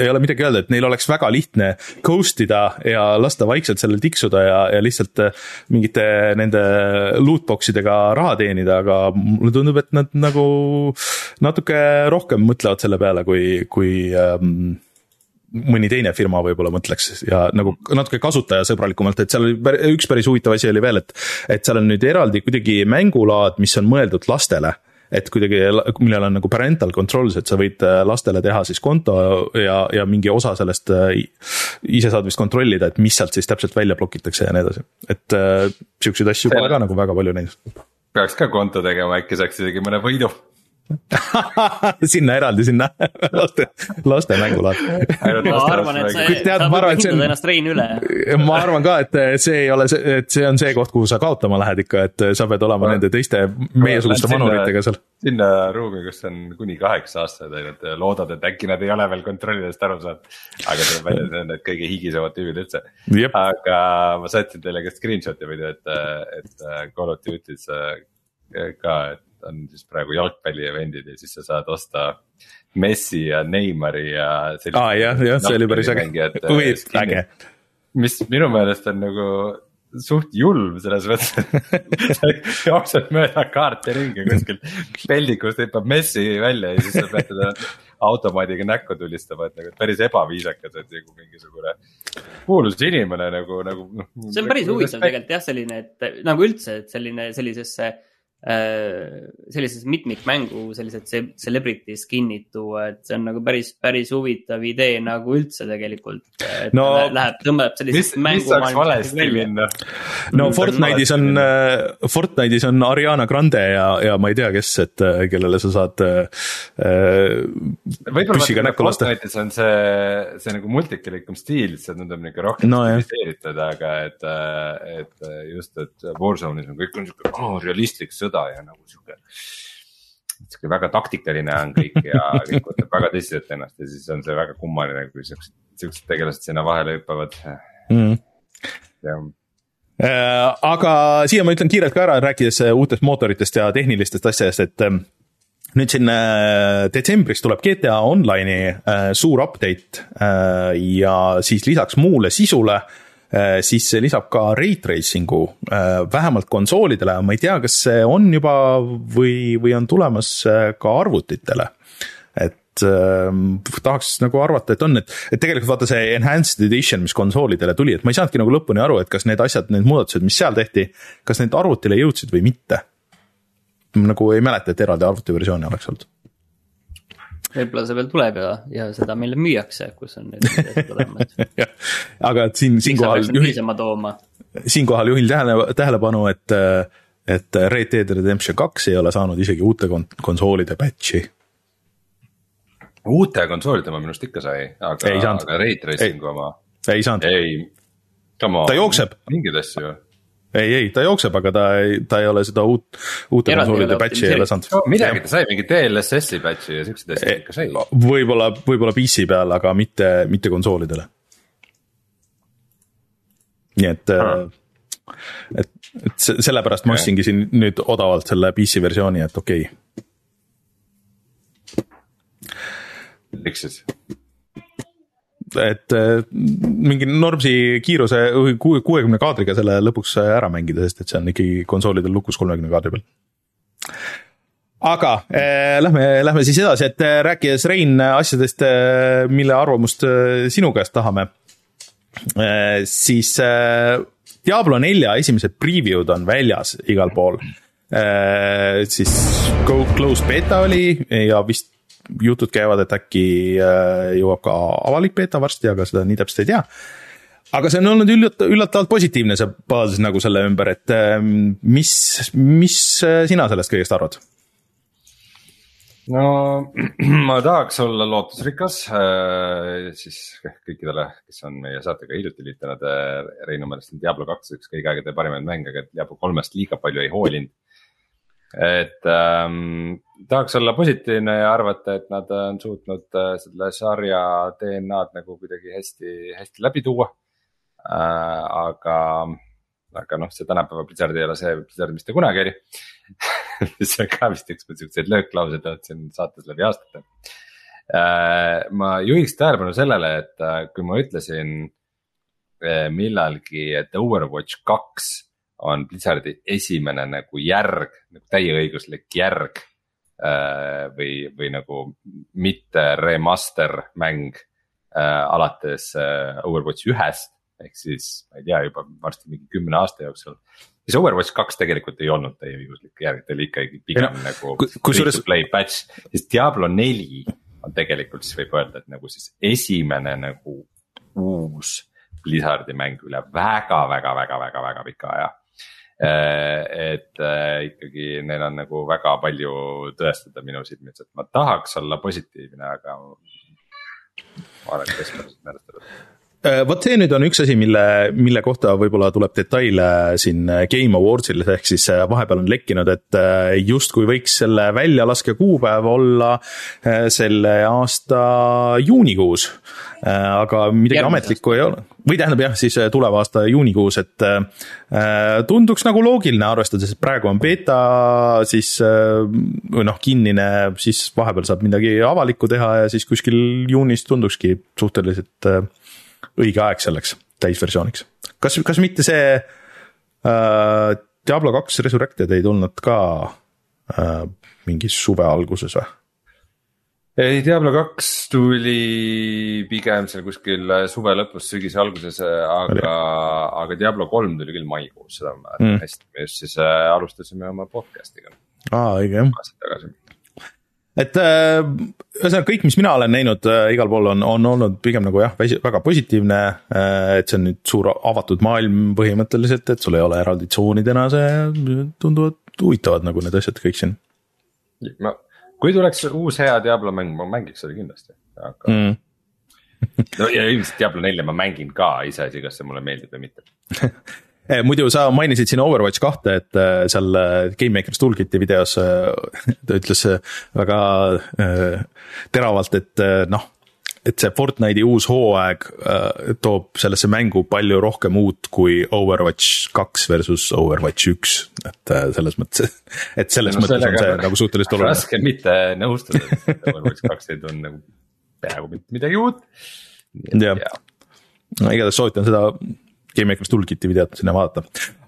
S1: ei ole midagi öelda, et neil oleks väga lihtne ghost ida ja lasta vaikselt sellel tiksuda ja, ja lihtsalt äh, mingite nende lootbox idega raha teenida, aga mulle tundub, et nad nagu natuke rohkem mõtlevad selle peale, kui, kui ähm, mõni teine firma võib-olla mõtleks ja nagu natuke kasutajasõbralikumalt, et seal oli üks päris huvitav asi oli veel, et. et seal on nüüd eraldi kuidagi mängulaad, mis on mõeldud lastele et kuidagi, millel on nagu parental controls, et sa võid äh, lastele teha siis konto ja, ja mingi osa sellest äh, ise saad vist kontrollida, et mis sealt siis täpselt välja blokitakse ja nii edasi. et äh, siukseid asju pole ka nagu väga palju näinud.
S2: peaks ka konto tegema, äkki saaks isegi mõne võidu
S1: sinna eraldi, sinna laste, laste mängulaad.
S3: ma arvan, et see, sa võid hindada ennast Rein üle.
S1: ma arvan ka, et see ei ole see, et see on see koht, kuhu sa kaotama lähed ikka, et sa pead olema nende teiste meiesuguste vanuritega seal.
S2: sinna ruumi, kus on kuni kaheksa aastased ainult, loodad, et äkki nad ei ole veel kontrollidest aru saanud. aga tuleb välja, et need on need kõige higisemad tüübid üldse. aga ma saatsin teile ka screenshot'i muidu, et, et Call of Duty's ka, et on siis praegu jalgpalli event'id ja siis sa saad osta Messi ja Neimari ja.
S1: aa ah, jah, jah, see oli päris äge, või äge
S2: mis minu meelest on nagu suht julm selles mõttes sa jooksed mööda kaarte ringi kuskil peldikust hüppab messi välja ja siis sa pead teda automaadiga näkku tulistama, et nagu päris ebaviisakas, et nagu mingisugune kuulus inimene nagu, nagu
S3: noh. see on päris nagu huvitav tegelikult jah, selline, et nagu üldse, et selline sellisesse Äh, sellises mitmikmängu sellised celebrity skin'id tuua, et see on nagu päris, päris huvitav idee nagu üldse tegelikult. no läheb, tõmbab sellisest mängu. mis saaks valesti minna?
S1: no Fortnite'is on, äh, Fortnite'is on Ariana Grande ja, ja ma ei tea, kes, et äh, kellele sa saad äh,
S2: püssiga näkku lasta. Fortnite'is on see, see nagu multikalikum stiil, see tundub niuke rohkem no, stiliseeritud, aga et, et just, et Warzone'is on kõik on siuke oh, realistlik sõda sõda ja nagu sihuke. sihuke väga taktikaline on kõik ja kõik võtab väga tõsiselt ennast ja siis on see väga kummaline, kui siuksed, siuksed tegelased sinna vahele hüppavad mm..
S1: jah äh, aga siia ma ütlen kiirelt ka ära, rääkides äh, uutest mootoritest ja tehnilistest asjadest, et ähm, nüüd siin äh, detsembris tuleb GTA Online'i suur update ja siis lisaks muule sisule Äh, siis see lisab ka rate tracing'u äh, vähemalt konsoolidele, ma ei tea, kas see on juba või, või on tulemas äh, ka arvutitele. et äh, tahaks nagu arvata, et on, et, et tegelikult vaata see enhanced edition, mis konsoolidele tuli, et ma ei saanudki nagu lõpuni aru, et kas need asjad, need muudatused, mis seal tehti, kas need arvutile jõudsid või mitte. nagu ei mäleta, et eraldi arvutiversiooni oleks olnud
S3: võib-olla see veel tuleb ja, ja seda meile müüakse, kus on need asjad olemas
S1: aga et siin, siinkohal
S3: juhin,
S1: siinkohal juhin tähele, tähelepanu, et, et Red Dead Redemption kaks ei ole saanud isegi uute kon-, konsoolide patch'i.
S2: uute konsoolide oma minu arust ikka sai, aga, aga Ray Tracingu oma.
S1: ei saanud.
S2: ei, come on.
S1: ta jookseb.
S2: mingeid asju
S1: ei, ei, ta jookseb, aga ta ei, ta ei ole seda uut, uute konsoolide patch'i ei ole saanud
S2: midagi ta sai, mingi DLSS-i patch'i ja siukseid asju ikka sai.
S1: võib-olla, võib-olla PC peal, aga mitte, mitte konsoolidele. nii et ah., et, et sellepärast ma ostsingi siin nüüd odavalt selle PC versiooni, et okei okay..
S2: miks siis?
S1: Et mingi normsi kiiruse kuuekümne kaadriga selle lõpuks ära mängida, sest et see on ikkagi konsoolidel lukus kolmekümne kaadri peal. aga äh, lähme, lähme siis edasi, et äh, rääkides Rein asjadest, äh, mille arvamust äh, sinu käest tahame äh,, siis äh, Diablo nelja esimesed preview'd on väljas igal pool äh,. siis Go Close Beta oli ja vist jutud käivad, et äkki äh, jõuab ka avalik beeta varsti, aga seda nii täpselt ei tea. aga see on olnud üllat-, üllatavalt positiivne see baas nagu selle ümber, et ähm, mis, mis äh, sina sellest kõigest arvad?
S2: no ma tahaks olla lootusrikas äh, siis kõikidele, kes on meie saatega hiljuti liitunud. Reinu meelest on Diablo kaks üks kõigi aegade parimaid mänge, aga Diablo kolmest liiga palju ei hoolinud et ähm, tahaks olla positiivne ja arvata, et nad on suutnud äh, selle sarja DNA-d nagu kuidagi hästi, hästi läbi tuua äh,. aga, aga noh, see tänapäeva Blizzard ei ole see Blizzard, mis ta kunagi oli mis on ka vist üks siukseid lööklauseid olnud siin saates läbi aastate äh,. ma juhiks tähelepanu sellele, et äh, kui ma ütlesin äh, millalgi, et Overwatch kaks on Blizzardi esimene nagu järg, nagu täieõiguslik järg äh,. või, või nagu mitte remaster mäng äh, alates äh, Overwatch ühest. ehk siis ma ei tea, juba varsti mingi kümne aasta jooksul. siis Overwatch kaks tegelikult ei olnud täieõiguslik järg, ta oli ikkagi pigem no, nagu to play patch, siis Diablo neli on tegelikult siis võib öelda, et nagu siis esimene nagu uus Blizzardi mäng üle väga, väga, väga, väga, väga pika aja et äh, ikkagi neil on nagu väga palju tõestada minu silmis, et ma tahaks olla positiivne, aga ma olen keskpäraselt meelestatud
S1: äh, vot see nüüd on üks asi, mille, mille kohta võib-olla tuleb detaile siin Game Awardsil, ehk siis vahepeal on lekkinud, et justkui võiks selle väljalaske kuupäev olla selle aasta juunikuus. aga midagi Järgmise ametlikku ei ole või tähendab jah, siis äh, tuleva aasta juunikuus, et äh, tunduks nagu loogiline, arvestades, et praegu on beeta, siis äh, või noh, kinnine, siis vahepeal saab midagi avalikku teha ja siis kuskil juunis tundukski suhteliselt äh, õige aeg selleks täisversiooniks. kas, kas mitte see äh, Diablo kaks Resurrected ei tulnud ka äh, mingi suve alguses või?
S2: ei, Diablo kaks tuli pigem seal kuskil suve lõpus, sügise alguses, aga, aga Diablo kolm tuli küll maikuus, seda ma mäletan mm. hästi, me just siis äh, alustasime oma podcast'iga.
S1: aa, õige jah et äh, ühesõnaga kõik, mis mina olen näinud äh, igal pool on, on olnud pigem nagu jah, väga positiivne äh,. et see on nüüd suur avatud maailm põhimõtteliselt, et sul ei ole eraldi tsoonidena see, tunduvad huvitavad nagu need asjad kõik siin.
S2: ma, kui tuleks uus hea Diablo mäng, ma mängiks seda kindlasti, aga mm. no ja ilmselt Diablo nelja ma mängin ka, iseasi, kas see mulle meeldib või mitte
S1: muidu sa mainisid siin Overwatch kahte, et eh, seal eh, GameMakers Toolkiti videos ta ütles väga teravalt, et noh, et see Fortnite'i uus hooaeg toob sellesse mängu palju rohkem uut kui Overwatch kaks versus Overwatch üks, et selles mõttes, et selles no, mõttes on see nagu suhteliselt oluline.
S2: raske mitte nõustuda, et Overwatch kaks ei tulnud nagu peaaegu mitte midagi uut.
S1: jah, igatahes soovitan seda GameMakers Toolkiti videot sinna vaadata.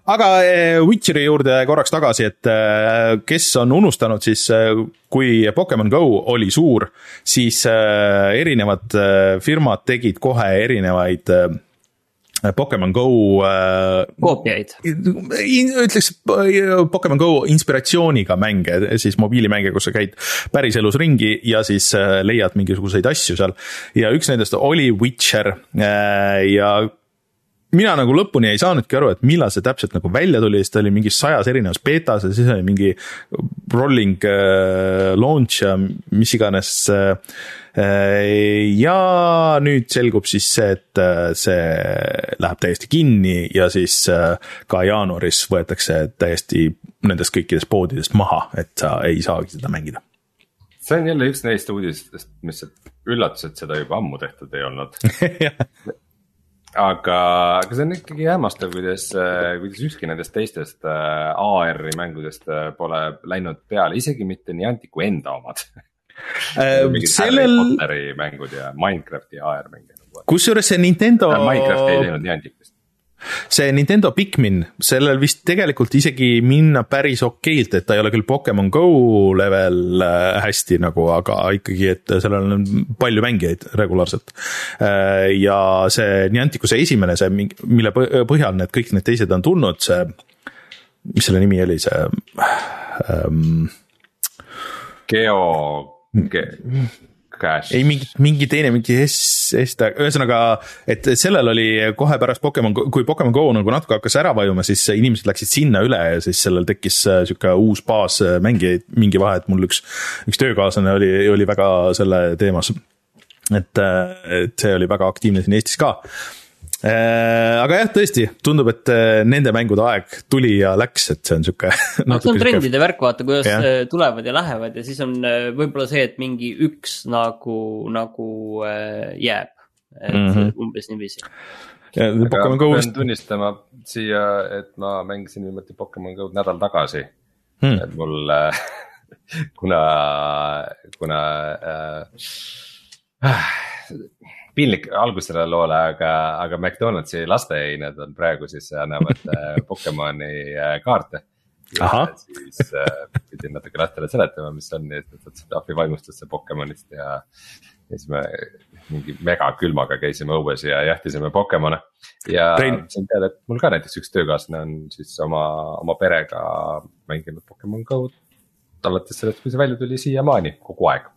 S1: aga eh, Witcheri juurde korraks tagasi, et eh, kes on unustanud, siis eh, kui Pokemon Go oli suur, siis erinevad firmad tegid kohe erinevaid Pokemon Go
S3: koopiaid.
S1: ütleks Pokemon Go inspiratsiooniga mänge, siis mobiilimänge, kus sa käid päriselus ringi ja siis leiad mingisuguseid asju seal. ja üks nendest oli Witcher ja mina nagu lõpuni ei saanudki aru, et millal see täpselt nagu välja tuli, sest ta oli mingis sajas erinevas betas ja siis oli mingi rolling äh, launch ja mis iganes äh,. ja nüüd selgub siis see, et äh, see läheb täiesti kinni ja siis äh, ka jaanuaris võetakse täiesti nendest kõikidest poodidest maha, et sa ei saagi seda mängida
S2: see on jälle üks neist uudistest, mis üllatus, et seda juba ammu tehtud ei olnud aga, aga see on ikkagi hämmastav, kuidas, kuidas ükski nendest teistest äh, AR-i mängudest äh, pole läinud peale, isegi mitte Nianticu enda omad
S1: äh, sellel.
S2: Harry Potteri mängud ja Minecrafti AR mänge.
S1: kusjuures see Nintendo.
S2: Minecraft ei teinud Nianticust
S1: see Nintendo Pikmin, sellel vist tegelikult isegi minna päris okeilt, et ta ei ole küll Pokemon Go level äh, hästi nagu, aga ikkagi, et sellel on palju mängijaid regulaarselt. Äh, ja see Nianticuse esimene, see, mille põhjal need kõik need teised on tulnud, see, mis selle nimi oli, see ähm,.
S2: Geo Ge
S1: Cash. ei mingi, mingi teine, mingi S, S, ühesõnaga, et sellel oli kohe pärast Pokemon, kui Pokemon Go nagu natuke hakkas ära vajuma, siis inimesed läksid sinna üle ja siis sellel tekkis äh, sihuke uus baas äh, mängijaid mingi vahe, et mul üks, üks töökaaslane oli, oli väga selle teemas. et, äh, et see oli väga aktiivne siin Eestis ka aga jah, tõesti tundub, et äh, nende mängude aeg tuli ja läks, et see on sihuke.
S3: no see on trendide värk, vaata, kuidas ja. Äh, tulevad ja lähevad ja siis on võib-olla see, et mingi üks nagu, nagu jääb, et mm -hmm. umbes niiviisi.
S2: aga ma pean tunnistama siia, et ma mängisin viimati Pokemon Go'd nädal tagasi hmm.. et mul kuna, kuna äh, piinlik algus sellele loole, aga, aga McDonaldsi lasteained on praegu siis annavad äh, Pokemoni äh, kaarte. siis äh, pidin natuke lastele seletama, mis on, nii et nad võtsid ahvivaimustusse Pokemonist ja. ja siis me mingi megakülmaga käisime õues ja jahtisime Pokemone. ja sain teada, et mul ka näiteks üks töökaaslane on siis oma, oma perega mänginud Pokemon Go'd alates sellest, kui see välja tuli siiamaani kogu aeg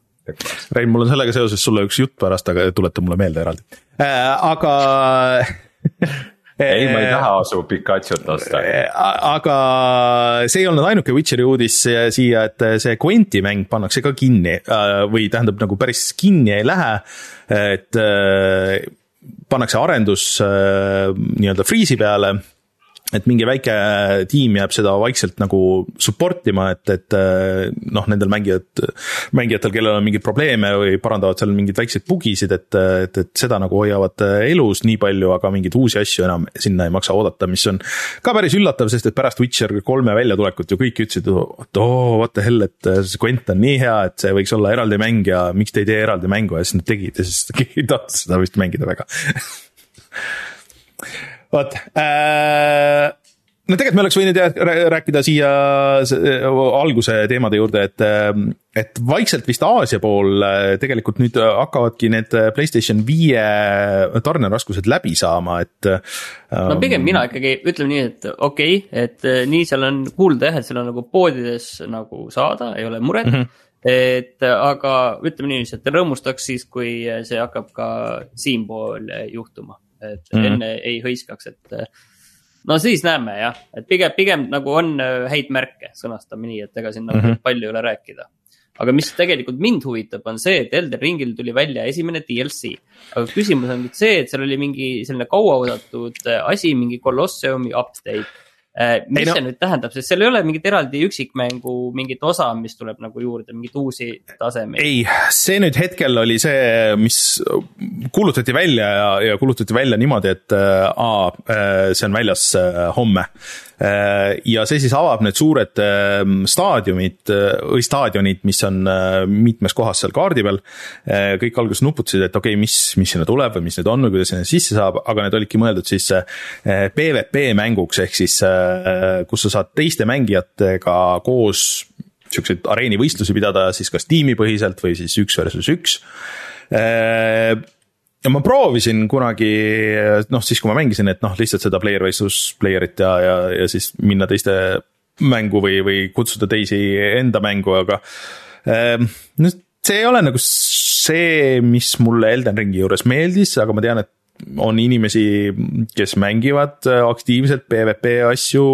S1: Rein, mul on sellega seoses sulle üks jutt pärast, aga tuleta mulle meelde eraldi äh,, aga
S2: ei, ma ei taha su Pikachut osta.
S1: Äh, aga see ei olnud ainuke Witcheri uudis siia, et see Quenti mäng pannakse ka kinni äh, või tähendab nagu päris kinni ei lähe, et äh, pannakse arendus nii-öelda freeze'i peale et mingi väike tiim jääb seda vaikselt nagu support ima, et, et noh, nendel mängijad, mängijatel, kellel on mingeid probleeme või parandavad seal mingeid väikseid bugisid, et, et, et seda nagu hoiavad elus nii palju, aga mingeid uusi asju enam sinna ei maksa oodata, mis on ka päris üllatav, sest et pärast Witcher kolme väljatulekut ju kõik ütlesid, et oo, what the hell, et see Gwent on nii hea, et see võiks olla eraldi mäng ja miks te ei tee eraldi mängu ja siis nad tegid ja siis keegi ei tahtnud seda vist mängida väga vot äh, no tegelikult me oleks võinud rääkida siia alguse teemade juurde, et, et vaikselt vist Aasia pool tegelikult nüüd hakkavadki need Playstation viie tarneraskused läbi saama, et.
S3: no pigem mina ikkagi ütleme nii, et okei okay,, et nii seal on kuulda jah, et seal on nagu poodides nagu saada, ei ole muret mm. -hmm et aga ütleme niiviisi, et rõõmustaks siis, kui see hakkab ka siinpool juhtuma, et mm -hmm. enne ei hõiskaks, et no siis näeme jah, et pigem, pigem nagu on äh, häid märke, sõnastame nii, et ega siin nagu mm -hmm. palju ei ole rääkida. aga mis tegelikult mind huvitab, on see, et Elden Ringil tuli välja esimene DLC. aga küsimus on nüüd see, et seal oli mingi selline kauaoodatud äh, asi, mingi Colosseumi update mis ei, no. see nüüd tähendab, sest seal ei ole mingit eraldi üksikmängu mingit osa, mis tuleb nagu juurde, mingeid uusi tasemeid?
S1: ei, see nüüd hetkel oli see, mis kuulutati välja ja, ja kuulutati välja niimoodi, et äh, äh, see on väljas homme Äh, ja see siis avab need suured ähm, staadiumid äh, või staadionid, mis on äh, mitmes kohas seal kaardi peal. kõik alguses nuputasid, et okei okay,, mis, mis sinna tuleb või mis need on või kuidas sinna sisse saab, aga need olidki mõeldud siis PVP mänguks ehk siis, kus sa saad teiste mängijatega koos siukseid areenivõistlusi pidada siis kas tiimipõhiselt või siis üks versus üks ja ma proovisin kunagi, noh siis, kui ma mängisin, et noh, lihtsalt seda player versus player'it ja, ja, ja siis minna teiste mängu või, või kutsuda teisi enda mängu, aga äh, noh, see ei ole nagu see, mis mulle Elden Ringi juures meeldis, aga ma tean, et on inimesi, kes mängivad äh, aktiivselt PVP asju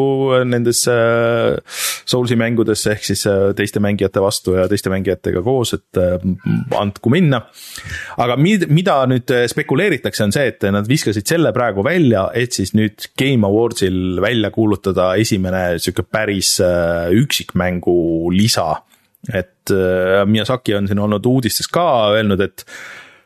S1: nendes äh, Soulsi mängudes ehk siis äh, teiste mängijate vastu ja teiste mängijatega koos, et andku minna. aga mida nüüd spekuleeritakse, on see, et nad viskasid selle praegu välja, et siis nüüd Game Awardsil välja kuulutada esimene sihuke päris üksikmängu lisa. et Miyazaki on siin olnud uudistes ka öelnud, et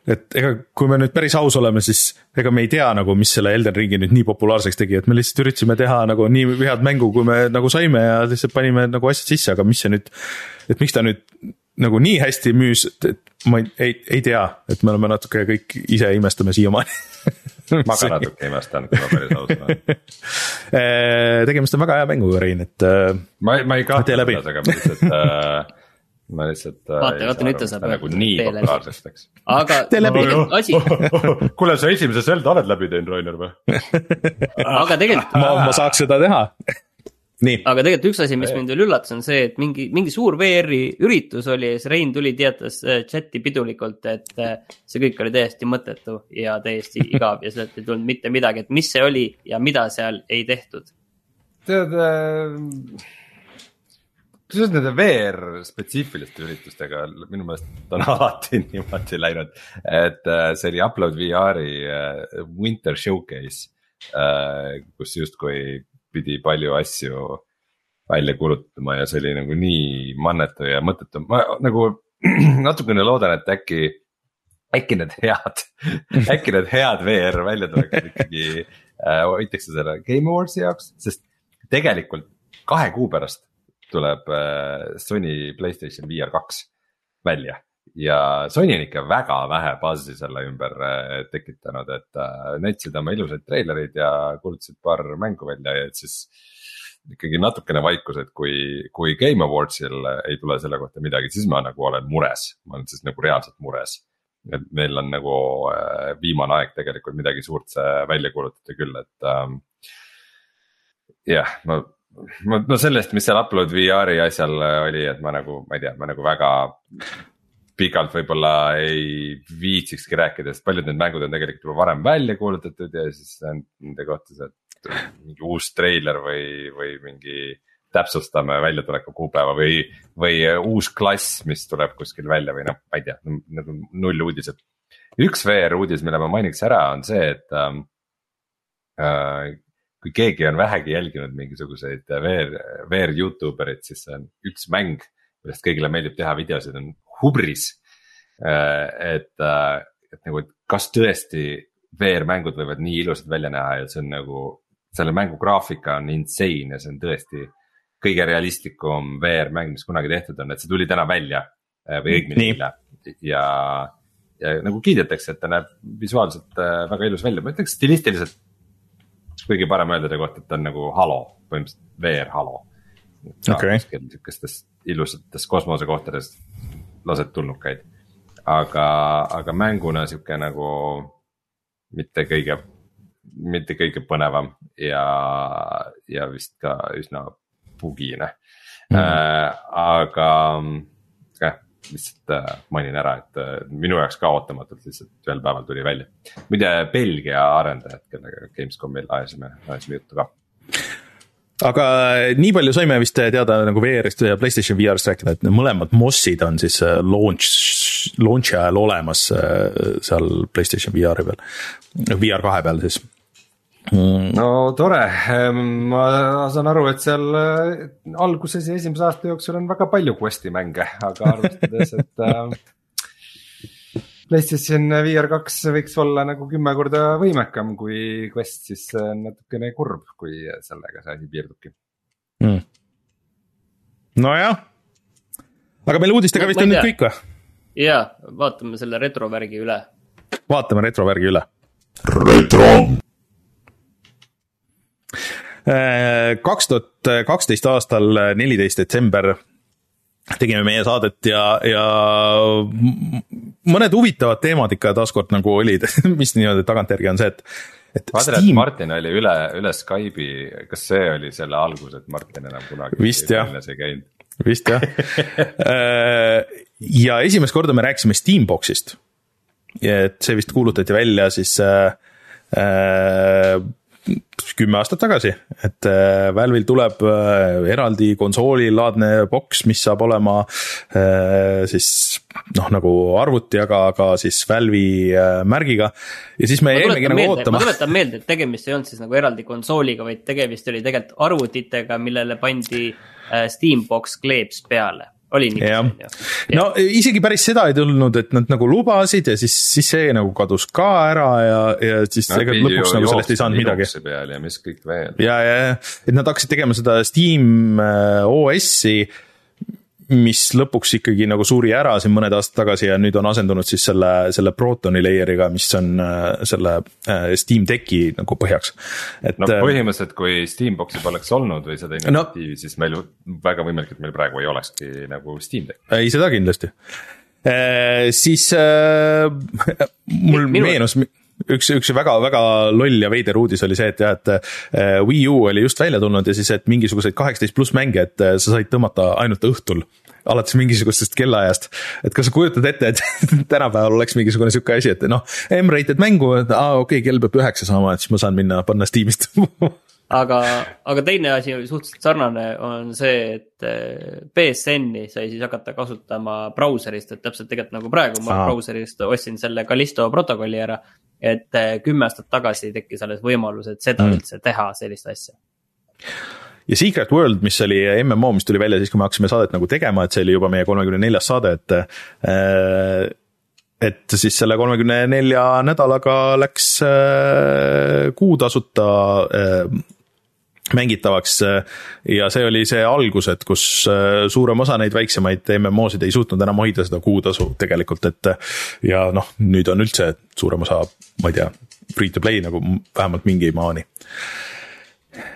S1: et ega, kui me nüüd päris aus oleme, siis ega me ei tea nagu, mis selle Elden Ringi nüüd nii populaarseks tegi, et me lihtsalt üritasime teha nagu nii head mängu, kui me nagu saime ja lihtsalt panime nagu asjad sisse, aga mis see nüüd, et miks ta nüüd nagu nii hästi müüs, et, et ma ei, ei, ei tea, et me oleme natuke kõik ise imestame siiamaani
S2: ma ka natuke imestan, kui ma päris aus olen
S1: äh, tegemist on väga hea mänguga, Rein, et. Äh,
S2: ma, ma ei kahtle selles, aga ma lihtsalt äh, ma lihtsalt.
S3: Äh, vaata, vaata nüüd ta saab.
S2: nagu nii populaarseks läks.
S3: aga asi
S2: kuule, sa esimese Zelda oled läbi teinud, Rainer või
S3: aga tegelikult.
S1: ma, ma saaks seda teha nii.
S3: aga tegelikult üks asi, mis mind veel üllatas, on see, et mingi, mingi suur VR-i üritus oli ja siis Rein tuli, teatas äh, chat'i pidulikult, et äh, see kõik oli täiesti mõttetu ja täiesti igav ja sealt ei tulnud mitte midagi, et mis see oli ja mida seal ei tehtud.
S2: tead äh kusjuures nende VR spetsiifiliste üritustega minu meelest on alati niimoodi läinud, et äh, see oli Upload VR-i äh, Winter Showcase, äh, kus justkui pidi palju asju välja kuulutama ja see oli nagu nii mannetu ja mõttetu, ma nagu natukene loodan, et äkki, äkki need head äkki need head VR välja tuleksid ikkagi äh,, hoitakse selle Game Awardsi jaoks, sest tegelikult kahe kuu pärast tuleb äh, Sony Playstation VR kaks välja ja Sony on ikka väga vähe buzz'i selle ümber äh, tekitanud, et äh, näitasid oma ilusaid treilereid ja kuulutasid paar mängu välja ja et siis ikkagi natukene vaikus, et kui, kui Game Awardsil ei tule selle kohta midagi, siis ma nagu olen mures, ma olen siis nagu reaalselt mures. et meil on nagu viimane aeg tegelikult midagi suurt välja kuulutada küll, et ähm, jah, ma no sellest, mis seal Upload VR-i asjal äh, oli, et ma nagu, ma ei tea, ma nagu väga pikalt võib-olla ei viitsikski rääkida, sest paljud need mängud on tegelikult juba varem välja kuulutatud ja siis nende kohta see mingi uus treiler või, või mingi täpsustame väljatuleku kuupäeva või, või uus klass, mis tuleb kuskil välja või noh, ma ei tea, nagu null uudised. üks VR uudis, mille ma mainiks ära, on see, et ähm, äh, kui keegi on vähegi jälginud mingisuguseid VR, VR Youtube erid, siis see on üks mäng, millest kõigile meeldib teha videosid, on Hubris. Äh, et, äh, et nagu, et kas tõesti VR mängud võivad nii ilusad välja näha ja see on nagu, selle mängu graafika on insane ja see on tõesti kõige realistlikum VR mäng, mis kunagi tehtud on, et see tuli täna välja äh, või õigemini eile ja, ja nagu kiidetakse, et ta näeb visuaalselt väga ilus välja, ma ütleks stilistiliselt kõige parem öelda ta kohta, et ta on nagu Halo, põhimõtteliselt VR Halo.
S1: Okay.
S2: sihukestes ilusates kosmosekohtades lased tulnukaid. aga, aga mänguna sihuke nagu mitte kõige, mitte kõige põnevam ja, ja vist ka üsna bugine mm. -hmm. Äh, aga lihtsalt äh, mainin ära, et äh, minu jaoks ka ootamatult lihtsalt ühel päeval tuli välja. muide, Belgia arendajad, kellega Gamescomil ajasime, ajasime juttu ka
S1: aga nii palju saime vist teada nagu VR-ist ja Playstation VR-st rääkida, et mõlemad MOS-id on siis launch, launch'i ajal olemas seal Playstation VR-i peal, VR kahe peal siis.
S2: No tore, ma saan aru, et seal äh, alguses ja esimese aasta jooksul on väga palju Questi mänge, aga arvestades, et äh, PlayStation VR kaks võiks olla nagu kümme korda võimekam kui Quest, siis see on natukene kurb, kui sellega see asi piirdubki.
S1: Mm.. nojah, aga meil uudistega no, vist on nüüd kõik või?
S3: ja, vaatame selle retrovärgi üle.
S1: vaatame retrovärgi üle. retro kaks tuhat kaksteist aastal, neliteist detsember tegime meie saadet ja, ja mõned huvitavad teemad ikka taaskord nagu olid, mis niimoodi tagantjärgi on see, et.
S2: et ma Steam..., et Martin oli üle, üle Skype'i, kas see oli selle algus, et Martin enam kunagi.
S1: vist jah, vist jah äh, ja esimest korda me rääkisime Steamboxist. et see vist kuulutati välja siis äh, äh kümme aastat tagasi, et äh, Valve'il tuleb äh, eraldi konsoolilaadne boks, mis saab olema äh, siis noh, nagu arvuti, aga, aga siis Valve'i märgiga. ja siis me jäimegi nagu ootama.
S3: ma tuletan meelde, et tegemist ei olnud siis nagu eraldi konsooliga, vaid tegemist oli tegelikult arvutitega, millele pandi Steambox kleeps peale oli nii.
S1: jah, no isegi päris seda ei tulnud, et nad nagu lubasid ja siis, siis see nagu kadus ka ära ja, ja siis no, ega lõpuks nagu sellest ei saanud midagi.
S2: peal ja mis kõik veel.
S1: ja, ja, ja, et nad hakkasid tegema seda Steam äh, OS-i mis lõpuks ikkagi nagu suri ära siin mõned aastad tagasi ja nüüd on asendunud siis selle, selle Protoni layer'iga, mis on äh, selle äh, Steam Decki nagu põhjaks.
S2: et. no äh, põhimõtteliselt, kui Steambox'i poleks olnud või seda initsiatiivi no,, siis meil väga võimalik, et meil praegu ei olekski nagu Steam Deck.
S1: ei, seda kindlasti e,. siis äh, mul Minu... meenus üks, üks väga-väga loll ja veider uudis oli see, et jah, et Wii U oli just välja tulnud ja siis, et mingisuguseid kaheksateist pluss mänge, et sa said tõmmata ainult õhtul alates mingisugusest kellaajast. et kas sa kujutad ette, et tänapäeval oleks mingisugune sihuke asi, et noh, M-rated mängu, et aa okei okay,, kell peab üheksa saama, et siis ma saan minna panna Steamist
S3: aga, aga teine asi suhteliselt sarnane on see, et eh, BSN-i sai siis hakata kasutama brauserist, et täpselt tegelikult nagu praegu ma brauserist ostsin selle Callisto protokolli ära. et eh, kümme aastat tagasi tekkis alles võimalus, et seda mm. üldse teha, sellist asja
S1: ja Secret World, mis oli MMO, mis tuli välja siis, kui me hakkasime saadet nagu tegema, et see oli juba meie kolmekümne neljas saade, et äh, et siis selle kolmekümne nelja nädalaga läks äh, kuu tasuta äh, mängitavaks ja see oli see algus, et kus suurem osa neid väiksemaid MMO-sid ei suutnud enam hoida seda kuutasu tegelikult, et ja noh, nüüd on üldse suurem osa, ma ei tea, free to play nagu vähemalt mingi maani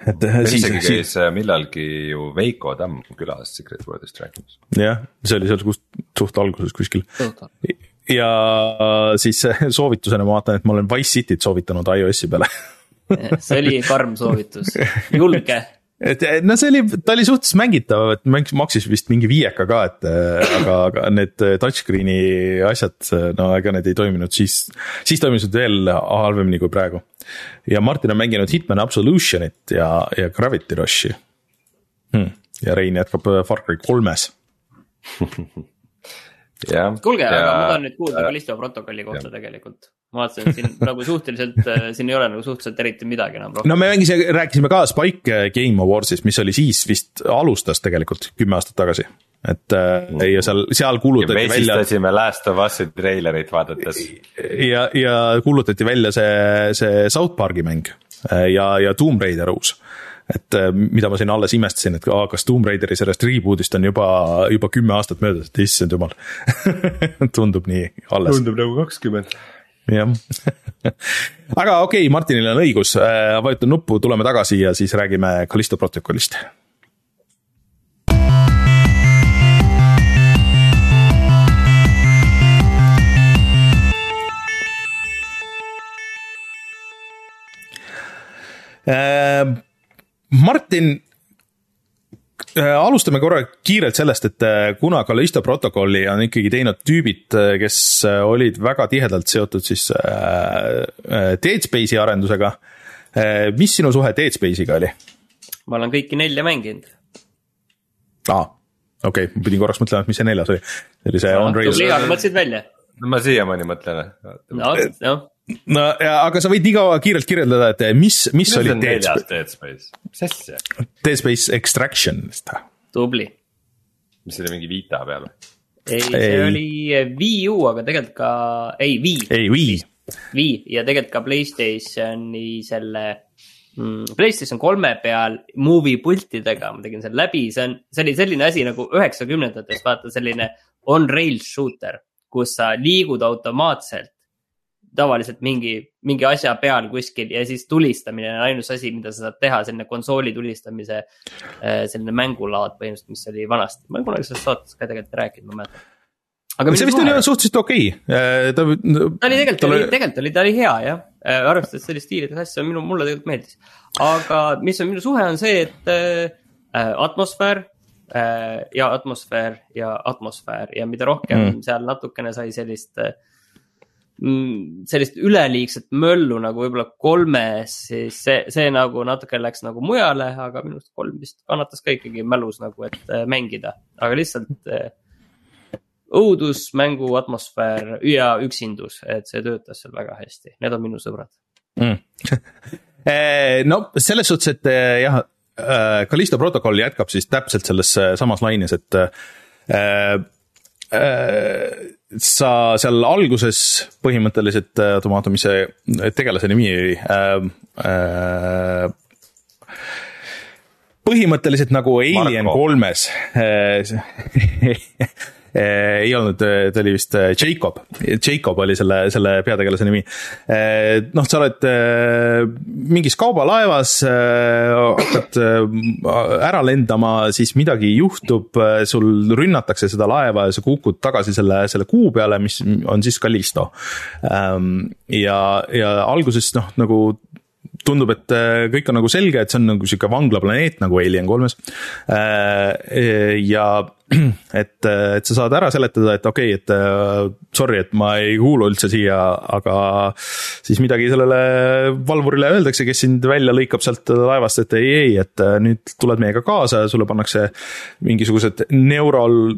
S2: et äh, siis. isegi käis äh, millalgi ju Veiko Tamm külas Secret Worldist rääkimas.
S1: jah, see oli seal suht alguses kuskil. ja siis äh, soovitusena ma vaatan, et ma olen Wise Cityt soovitanud iOS-i peale
S3: see oli karm soovitus, julge.
S1: Et no see oli, ta oli suhteliselt mängitav, et mäng maksis vist mingi viieka ka, et aga, aga need touchscreen'i asjad, no ega need ei toiminud siis, siis toimisid veel halvemini kui praegu. ja Martin on mänginud Hitman Absolutionit ja, ja Gravity Rushi. Hmm.. ja Rein jätkab Far Cry kolmes.
S3: Kuulge, aga ma tahan nüüd kuulda Callisto protokolli kohta ja. tegelikult ma vaatasin, et siin nagu suhteliselt, äh, siin ei ole nagu suhteliselt eriti midagi enam
S1: rohkem. no me mängisime, rääkisime ka Spike äh, Game Awards'ist, mis oli siis vist alustas tegelikult kümme aastat tagasi. et mm. ja seal, seal kuulutati
S2: ja välja. vesistasime Last of Us'i treilerit vaadates.
S1: ja, ja kuulutati välja see, see South Park'i mäng ja, ja Tomb Raider uus et mida ma siin alles imestasin, et aa, kas Tomb Raideri sellest reboot'ist on juba, juba kümme aastat möödas, et issand jumal tundub nii alles.
S2: tundub nagu kakskümmend
S1: jah. Aga okei okay,, Martinil on õigus, äh, vajutan nuppu, tuleme tagasi ja siis räägime Callisto protokollist. Äh, Martin, alustame korra kiirelt sellest, et äh, kuna Callisto protokolli on ikkagi teinud tüübid, kes olid väga tihedalt seotud siis Dead Space'i arendusega. mis sinu suhe Dead Space'iga oli?
S3: ma olen kõiki nelja mänginud.
S1: aa, okei okay,, ma pidin korraks mõtlema, et mis see neljas oli. see oli see On Rails.
S3: tubli, aga mõtlesid välja?
S2: ma siiamaani mõtlen.
S3: no, noh
S1: no ja, aga sa võid nii kaua kiirelt kirjeldada, et mis, mis, mis oli
S2: Dead Space? Dead Space, mis asja?
S1: Dead Space Extraction.
S3: tubli.
S2: mis see oli mingi Vita peal või?
S3: ei, see ei. oli Wii U, aga tegelikult ka, ei Wii.
S1: ei, Wii.
S3: Wii ja tegelikult ka Playstationi selle mm,, Playstation kolme peal movie pultidega ma tegin selle läbi, see on, see oli selline asi nagu üheksakümnendates, vaata selline on rail shooter, kus sa liigud automaatselt tavaliselt mingi, mingi asja peal kuskil ja siis tulistamine on ainus asi, mida sa saad teha, selline konsooli tulistamise. Äh, selline mängulaad põhimõtteliselt, mis oli vanasti, ma olen kunagi sellest saates ka tegelikult rääkinud, ma mäletan.
S1: aga see vist oli suhteliselt okei okay.,
S3: äh, ta. ta oli tegelikult oli, tegelikult oli, ta oli hea jah, äh, arvestades sellist stiilidest asja, minu, mulle tegelikult meeldis. aga mis on minu suhe, on see, et äh, atmosfäär äh, ja atmosfäär ja atmosfäär ja mida rohkem mm. seal natukene sai sellist äh, sellist üleliigset möllu nagu võib-olla kolmes, siis see, see nagu natuke läks nagu mujale, aga minu arust kolm vist kannatas ka ikkagi mälus nagu, et äh, mängida, aga lihtsalt äh, õudus, mängu atmosfäär ja üksindus, et see töötas seal väga hästi, need on minu sõbrad. Mm.
S1: Eh, no selles suhtes, et eh, jah, Callisto protokoll jätkab siis täpselt selles samas laines, et sa seal alguses põhimõtteliselt, ma vaatan, mis see tegelase nimi oli äh,. Äh, põhimõtteliselt nagu Alien kolmes Eh, ei olnud, eh, ta oli vist eh, Jacob, Jacob oli selle, selle peategelase nimi. noh, sa oled mingis kaubalaevas, hakkad ära lendama, siis midagi juhtub, sul rünnatakse seda laeva ja sa kukud tagasi selle, selle kuu peale, mis on siis Callisto. Ehm, ja, ja alguses noh, nagu tundub, et kõik on nagu selge, et see on nagu sihuke vanglaplaneet nagu Alien kolmes. ja et, et sa saad ära seletada, et okei okay,, et äh, sorry, et ma ei kuulu üldse siia, aga siis midagi sellele valvurile öeldakse, kes sind välja lõikab sealt laevast, et ei, ei, et äh, nüüd tuled meiega kaasa ja sulle pannakse mingisugused neural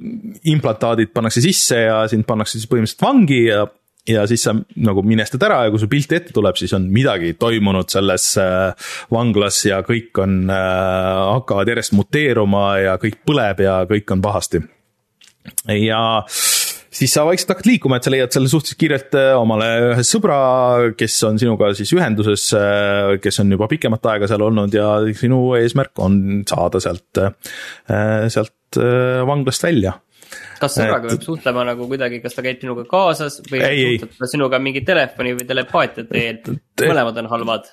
S1: implantaadid pannakse sisse ja sind pannakse siis põhimõtteliselt vangi ja ja siis sa nagu minestad ära ja kui su pilt ette tuleb, siis on midagi toimunud selles äh, vanglas ja kõik on, äh, hakkavad järjest muteeruma ja kõik põleb ja kõik on pahasti. ja siis sa vaikselt hakkad liikuma, et sa leiad selle suhteliselt kiirelt äh, omale ühe sõbra, kes on sinuga siis ühenduses, kes on juba pikemat aega seal olnud ja sinu eesmärk on saada sealt, sealt vanglast välja
S3: kas sõbraga peab suhtlema nagu kuidagi, kas ta käib sinuga kaasas või suhtleb ta sinuga mingi telefoni või telepaatia teel, mõlemad on halvad?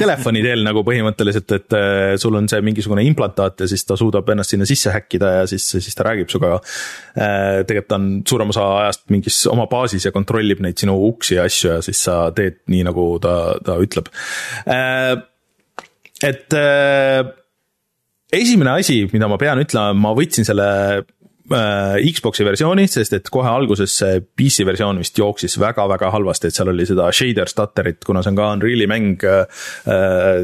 S1: Telefoni teel nagu põhimõtteliselt, et äh, sul on see mingisugune implantaat ja siis ta suudab ennast sinna sisse häkkida ja siis, siis ta räägib sinuga. Äh, tegelikult ta on suurem osa ajast mingis oma baasis ja kontrollib neid sinu uksi ja asju ja siis sa teed nii, nagu ta, ta ütleb. Et esimene asi, mida ma pean ütlema, ma võtsin selle Xbox'i versiooni, sest et kohe alguses see PC versioon vist jooksis väga-väga halvasti, et seal oli seda shader stutter'it, kuna see on ka Unreal'i mäng äh,,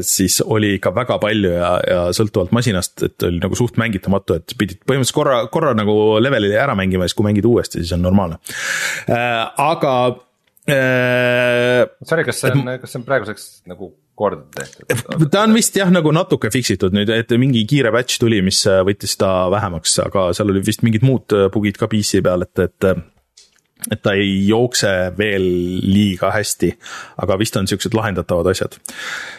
S1: siis oli ikka väga palju ja, ja sõltuvalt masinast, et oli nagu suht mängitamatu, et pidid põhimõtteliselt korra, korra nagu level'i ära mängima ja siis, kui mängid uuesti, siis on normaalne äh,. aga
S2: äh,. Sorry, kas see on, kas see on praeguseks nagu korda tehtud.
S1: ta on vist jah, nagu natuke fix itud nüüd, et mingi kiire patch tuli, mis äh, võttis ta vähemaks, aga seal oli vist mingid muud äh, bug'id ka PC peal, et, et äh, et ta ei jookse veel liiga hästi, aga vist on siuksed lahendatavad asjad.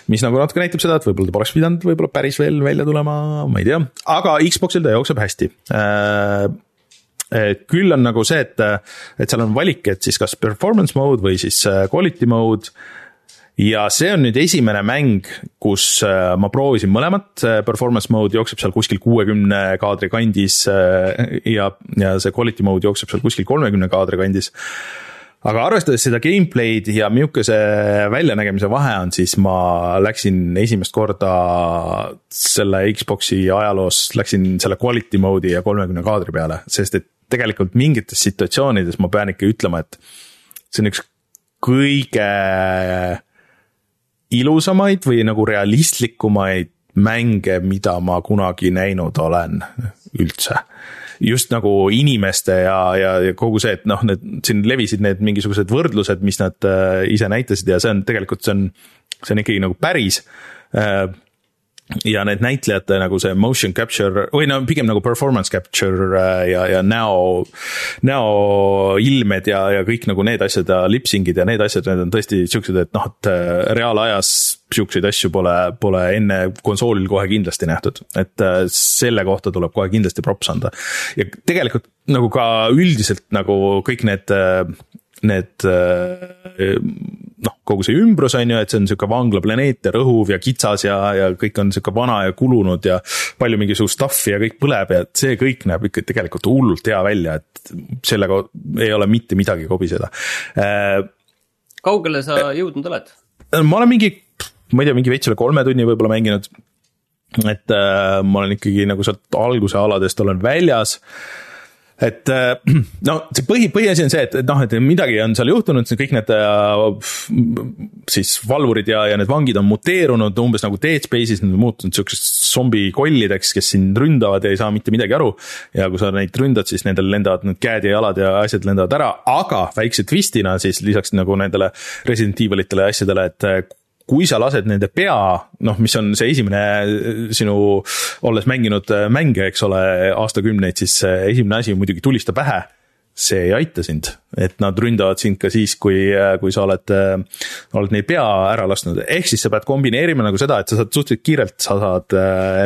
S1: mis nagu natuke näitab seda, et võib-olla ta poleks pidanud võib-olla päris veel välja tulema, ma ei tea, aga Xbox'il ta jookseb hästi küll on nagu see, et, et seal on valik, et siis kas performance mode või siis quality mode ja see on nüüd esimene mäng, kus ma proovisin mõlemat, performance mode jookseb seal kuskil kuuekümne kaadri kandis ja, ja see quality mode jookseb seal kuskil kolmekümne kaadri kandis. Aga arvestades seda gameplay'd ja milline väljanägemise vahe on, siis ma läksin esimest korda selle Xbox'i ajaloos, läksin selle quality mode'i ja kolmekümne kaadri peale, sest et tegelikult mingites situatsioonides ma pean ikka ütlema, et see on üks kõige ilusamaid või nagu realistlikumaid mänge, mida ma kunagi näinud olen üldse. Just nagu inimeste ja, ja, ja kogu see, et noh, need siin levisid need mingisugused võrdlused, mis nad äh, ise näitasid ja see on tegelikult, see on, see on ikkagi nagu päris äh, ja need näitlejate nagu see motion capture või no pigem nagu performance capture äh, ja, ja näo, näoilmed ja, ja kõik nagu need asjad ja lipsing'id ja need asjad, need on tõesti siuksed, et noh, et äh, reaalajas siukseid asju pole, pole enne konsoolil kohe kindlasti nähtud, et äh, selle kohta tuleb kohe kindlasti props anda. ja tegelikult nagu ka üldiselt nagu kõik need need noh, kogu see ümbrus on ju, et see on sihuke vanglaplaneet ja rõhuv ja kitsas ja, ja kõik on sihuke vana ja kulunud ja palju mingisugust stuff'i ja kõik põleb ja see kõik näeb ikka tegelikult hullult hea välja, et sellega ei ole mitte midagi kobiseda.
S3: Äh, kaugele sa äh, jõudnud oled?
S1: ma olen mingi, ma ei tea, mingi veits üle kolme tunni võib-olla mänginud. et äh, ma olen ikkagi nagu sealt alguse aladest olen väljas äh, et äh, no see põhi, põhiasi on see, et, et noh, et midagi on seal juhtunud, kõik need äh, siis valvurid ja, ja need vangid on muteerunud umbes nagu Dead Space'is, nad on muutunud siukseks zombikollideks, kes sind ründavad ja ei saa mitte midagi aru. ja kui sa neid ründad, siis nendel lendavad need käed ja jalad ja asjad lendavad ära, aga väikse twistina siis lisaks nagu nendele Resident Evilitele asjadele, et kui sa lased nende pea, noh, mis on see esimene äh, sinu, olles mänginud äh, mänge, eks ole, aastakümneid, siis esimene asi muidugi tulista pähe. See ei aita sind, et nad ründavad sind ka siis, kui, äh, kui sa oled, oled neil pea ära lasknud, ehk siis sa pead kombineerima nagu seda, et sa saad suhteliselt kiirelt, sa saad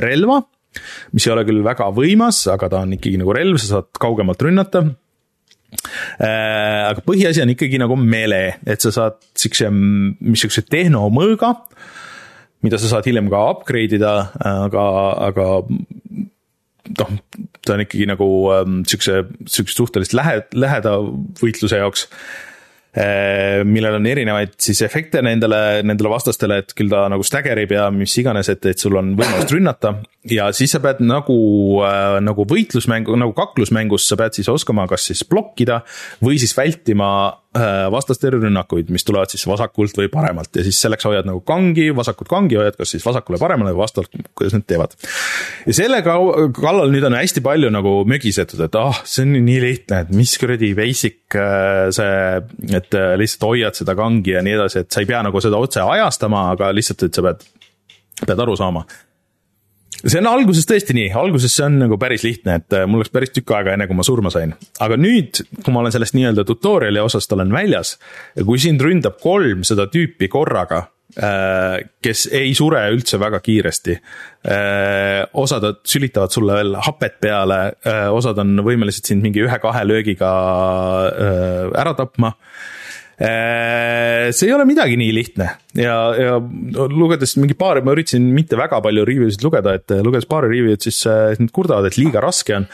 S1: relva, mis ei ole küll väga võimas, aga ta on ikkagi nagu relv, sa saad kaugemalt rünnata aga põhiasi on ikkagi nagu melee, et sa saad siukse, missuguse tehnomõõga, mida sa saad hiljem ka upgrade ida, aga, aga noh, ta on ikkagi nagu ähm, siukse, siukse suhteliselt lähe, läheda võitluse jaoks Äh, millel on erinevaid siis efekte nendele, nendele vastastele, et küll ta nagu stagger ib ja mis iganes, et, et sul on võimalus rünnata. Ja siis sa pead nagu äh,, nagu võitlusmängu, nagu kaklusmängus sa pead siis oskama kas siis blokkida või siis vältima Äh, vastaste rünnakuid, mis tulevad siis vasakult või paremalt ja siis selleks hoiad nagu kangi, vasakut kangi hoiad kas siis vasakule, paremale või vastavalt, kuidas nad teevad. ja selle kallal nüüd on hästi palju nagu mögisetud, et ah oh,, see on nii lihtne, et mis kuradi basic äh, see, et lihtsalt hoiad seda kangi ja nii edasi, et sa ei pea nagu seda otse ajastama, aga lihtsalt, et sa pead, pead aru saama see on alguses tõesti nii, alguses see on nagu päris lihtne, et äh, mul läks päris tükk aega, enne kui ma surma sain. aga nüüd, kui ma olen sellest nii-öelda tutorial'i osast olen väljas ja kui sind ründab kolm seda tüüpi korraga, äh, kes ei sure üldse väga kiiresti. Äh, osad sülitavad sulle veel hapet peale, osad on võimelised sind mingi ühe-kahe löögiga ära tapma see ei ole midagi nii lihtne. Ja, ja lugedes mingi paar, ma üritasin mitte väga palju review sid lugeda, et lugedes paari review'd, siis äh, nad kurdavad, et liiga raske on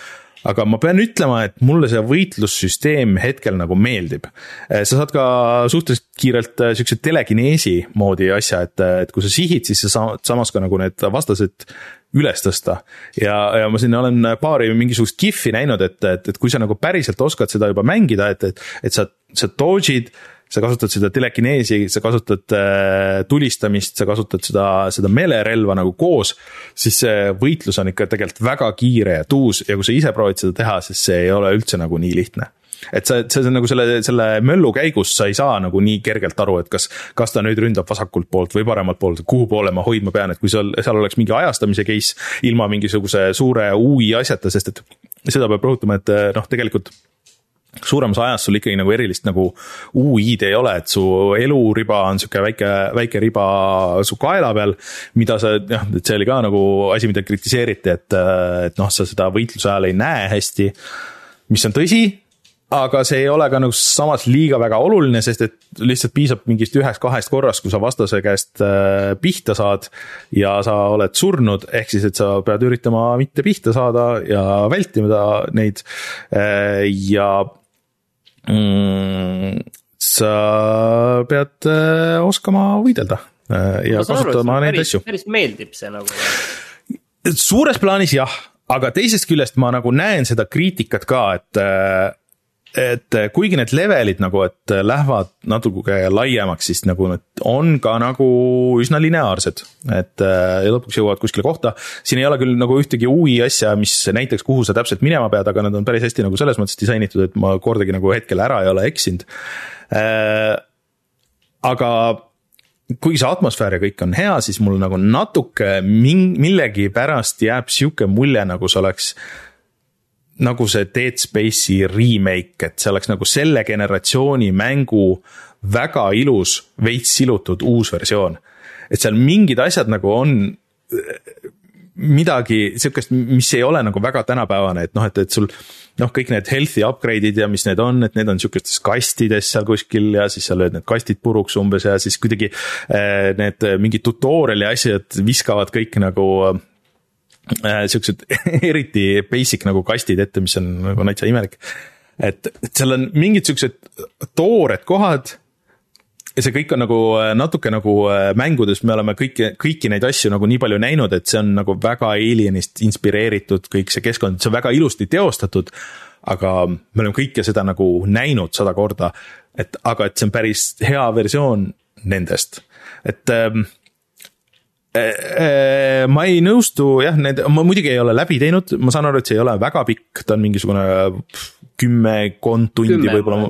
S1: aga ma pean ütlema, et mulle see võitlussüsteem hetkel nagu meeldib. Äh, sa saad ka suhteliselt kiirelt siukse telekineesi moodi asja, et, et kui sa sihid, siis sa saad samas ka nagu need vastased üles tõsta. ja, ja ma siin olen paari mingisugust kihvi näinud, et, et, et kui sa nagu päriselt oskad seda juba mängida, et, et, et sa sa dodge'id, sa kasutad seda telekineesi, sa kasutad äh, tulistamist, sa kasutad seda, seda meelerelva nagu koos, siis see võitlus on ikka tegelikult väga kiire ja tuus ja kui sa ise proovid seda teha, siis see ei ole üldse nagu nii lihtne. Et sa, see on nagu selle, selle möllu käigus sa ei saa nagu nii kergelt aru, et kas, kas ta nüüd ründab vasakult poolt või paremalt poolt, kuhu poole ma hoidma pean, et kui seal, seal oleks mingi ajastamise case ilma mingisuguse suure UI asjata, sest et seda peab rõhutama, et noh, tegelikult suuremas ajas sul ikkagi nagu erilist nagu UI-d ei ole, et su eluriba on sihuke väike, väike riba su kaela peal. mida sa, noh, et see oli ka nagu asi, mida kritiseeriti, et, et noh, sa seda võitluse ajal ei näe hästi mis on tõsi, aga see ei ole ka nagu samas liiga väga oluline, sest et lihtsalt piisab mingist ühest-kahest korrast, kui sa vastase käest äh, pihta saad ja sa oled surnud, ehk siis, et sa pead üritama mitte pihta saada ja vältima neid äh, ja mm, sa pead äh, oskama võidelda ja kasutama neid asju.
S3: päris meeldib see nagu.
S1: suures plaanis jah, aga teisest küljest ma nagu näen seda kriitikat ka, et et eh, kuigi need levelid nagu, et eh, lähevad natuke laiemaks, siis nagu need on ka nagu üsna lineaarsed. et eh, ja lõpuks jõuavad kuskile kohta, siin ei ole küll nagu ühtegi UI asja, mis näitaks, kuhu sa täpselt minema pead, aga nad on päris hästi nagu selles mõttes disainitud, et ma kordagi nagu hetkel ära ei ole eksinud. aga kuigi see atmosfäär ja kõik on hea, siis mul nagu natuke ming-, millegipärast jääb sihuke mulje, nagu see oleks nagu see Dead Space'i remake, et see oleks nagu selle generatsiooni mängu väga ilus, veits silutud uus versioon. et seal mingid asjad nagu on midagi sihukest, mis ei ole nagu väga tänapäevane, et noh, et, et sul noh, kõik need health'i upgrade'id ja mis need on, et need on sihukestes kastides seal kuskil ja siis sa lööd need kastid puruks umbes ja siis kuidagi eh, need mingid tutorial'i asjad viskavad kõik nagu Äh, siuksed eriti basic nagu kastid ette, mis on nagu täitsa imelik. et, et seal on mingid siuksed toored kohad ja see kõik on nagu äh, natuke nagu äh, mängudes, me oleme kõiki, kõiki neid asju nagu nii palju näinud, et see on nagu väga Alienist inspireeritud, kõik see keskkond, see on väga ilusti teostatud. aga me oleme kõike seda nagu näinud sada korda, et aga et see on päris hea versioon nendest, et ähm, Äh, äh, ma ei nõustu jah, need, ma muidugi ei ole läbi teinud, ma saan aru, et see ei ole väga pikk, ta on mingisugune kümmekond tundi võib-olla.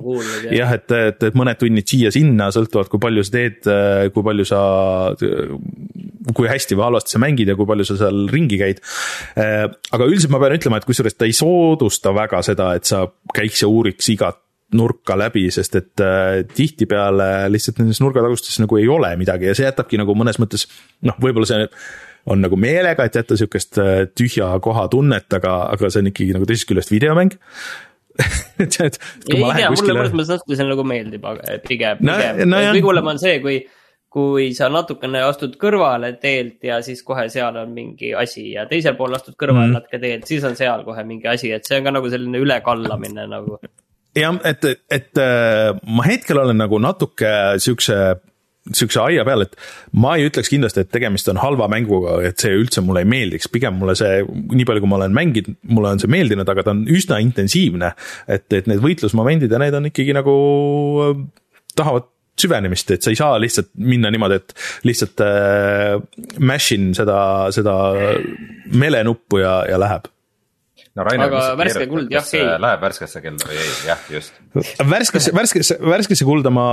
S1: jah, et, et, et mõned tunnid siia-sinna, sõltuvalt kui palju sa teed, kui palju sa, kui hästi või halvasti sa mängid ja kui palju sa seal ringi käid. Äh, aga üldiselt ma pean ütlema, et kusjuures ta ei soodusta väga seda, et sa käiks ja uuriks igat nurka läbi, sest et äh, tihtipeale lihtsalt nendes nurgatagustes nagu ei ole midagi ja see jätabki nagu mõnes mõttes noh, võib-olla see on nagu meelega, et jätta sihukest äh, tühja koha tunnet, aga, aga see on ikkagi nagu teisest küljest videomäng
S3: et, et kui ei, ma lähen kuskile. mulle mõnes mõttes see nagu meeldib, aga pigem no,, pigem no,, kõige hullem on see, kui kui sa natukene astud kõrvale teelt ja siis kohe seal on mingi asi ja teisel pool astud kõrvale mm. natuke teelt, siis on seal kohe mingi asi, et see on ka nagu selline ülekallamine nagu
S1: jah, et, et äh, ma hetkel olen nagu natuke siukse sihukese aia peal, et ma ei ütleks kindlasti, et tegemist on halva mänguga, et see üldse mulle ei meeldiks, pigem mulle see, nii palju, kui ma olen mänginud, mulle on see meeldinud, aga ta on üsna intensiivne. et, et need võitlusmomendid ja need on ikkagi nagu, äh, tahavad süvenemist, et sa ei saa lihtsalt minna niimoodi, et lihtsalt äh, mash in seda, seda melenuppu ja, ja läheb
S2: no Rainer, aga värske kuld jah, ei. Läheb värskesse kelda või ei, jah, just.
S1: värskesse, värskesse, värskesse kulda ma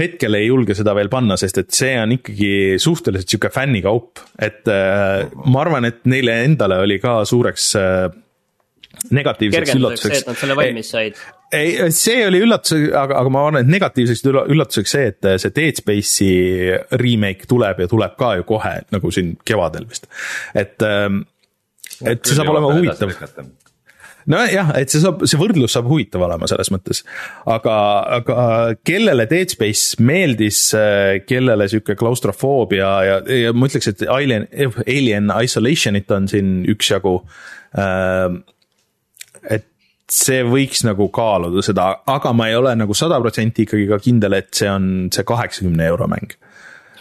S1: hetkel ei julge seda veel panna, sest et see on ikkagi suhteliselt sihuke fännikaup, et äh, ma arvan, et neile endale oli ka suureks äh, negatiivseks üllatuseks.
S3: et nad selle valmis said.
S1: ei, see oli üllatus, aga, aga ma arvan, et negatiivseks üllatuseks see, et see Dead Space'i remake tuleb ja tuleb ka ju kohe nagu siin kevadel vist, et ähm, et see saab olema huvitav nojah, et see saab, see võrdlus saab huvitav olema selles mõttes. aga, aga kellele Dead Space meeldis, kellele sihuke klaustrofoobia ja, ja ma ütleks, et Alien, Alien Isolationit on siin üksjagu. Ähm, et see võiks nagu kaaluda seda, aga ma ei ole nagu sada protsenti ikkagi ka kindel, et see on see kaheksakümne euro mäng.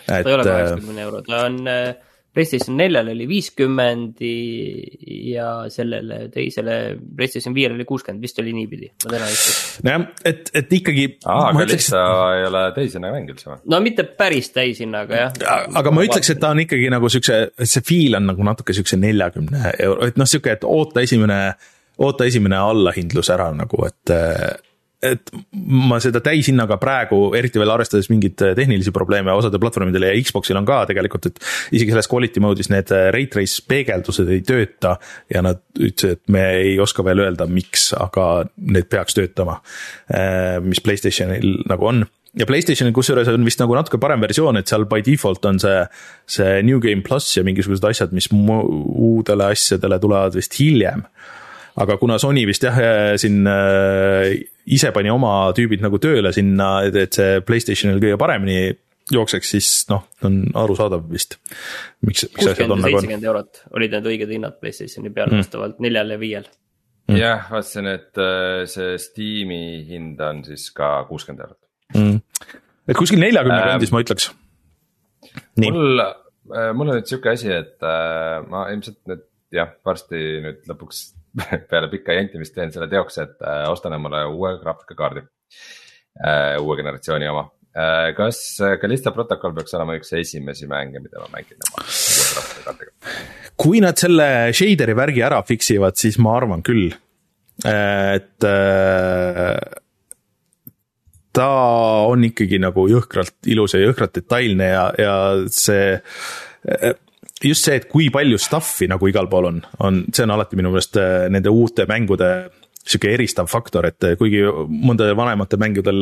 S3: ta ei ole kaheksakümne euro, ta on äh, PlayStation neljal oli viiskümmend ja sellele teisele PlayStation viiele oli kuuskümmend, vist oli niipidi, ma täna ei ütle.
S1: nojah, et, et ikkagi.
S2: aa, aga lihtsa ei ole täishinnaga mäng üldse või?
S3: no mitte päris täishinnaga jah.
S1: aga ma ütleks, et ta on ikkagi nagu siukse, see feel on nagu natuke siukse neljakümne euro, et noh, sihuke, et oota esimene, oota esimene allahindlus ära nagu, et et ma seda täishinnaga praegu, eriti veel arvestades mingeid tehnilisi probleeme osadel platvormidel ja Xbox'il on ka tegelikult, et isegi selles quality mode'is need rate race peegeldused ei tööta ja nad ütlesid, et me ei oska veel öelda, miks, aga need peaks töötama. Eh, mis Playstationil nagu on ja Playstationil kusjuures on vist nagu natuke parem versioon, et seal by default on see, see New Game pluss ja mingisugused asjad, mis uudele asjadele tulevad vist hiljem aga kuna Sony vist jah, siin ise pani oma tüübid nagu tööle sinna, et see Playstationil kõige paremini jookseks, siis noh, on arusaadav vist. miks, miks asjad on nagu on.
S3: seitsekümmend eurot olid need õiged hinnad Playstationi peal mm. vastavalt neljal ja viiel
S2: mm.. jah, vaatasin, et äh, see Steam'i hind on siis ka kuuskümmend eurot
S1: mm.. et kuskil neljakümne ähm, kandis ma ütleks.
S2: mul, äh, mul on nüüd sihuke asi, et äh, ma ilmselt nüüd jah, varsti nüüd lõpuks peale pikka jantimist teen selle teoks, et ostan endale uue graafikakaardi. uue generatsiooni oma Äh, kas Kalista protokoll peaks olema üks esimesi mänge, mida ma mängin oma uue graafikakaardiga?
S1: kui nad selle shader'i värgi ära fix ivad, siis ma arvan küll, et äh, ta on ikkagi nagu jõhkralt ilus ja jõhkralt detailne ja, ja see just see, et kui palju stuff'i nagu igal pool on, on, see on alati minu meelest äh, nende uute mängude sihuke eristav faktor, et kuigi mõndadel vanematel mängudel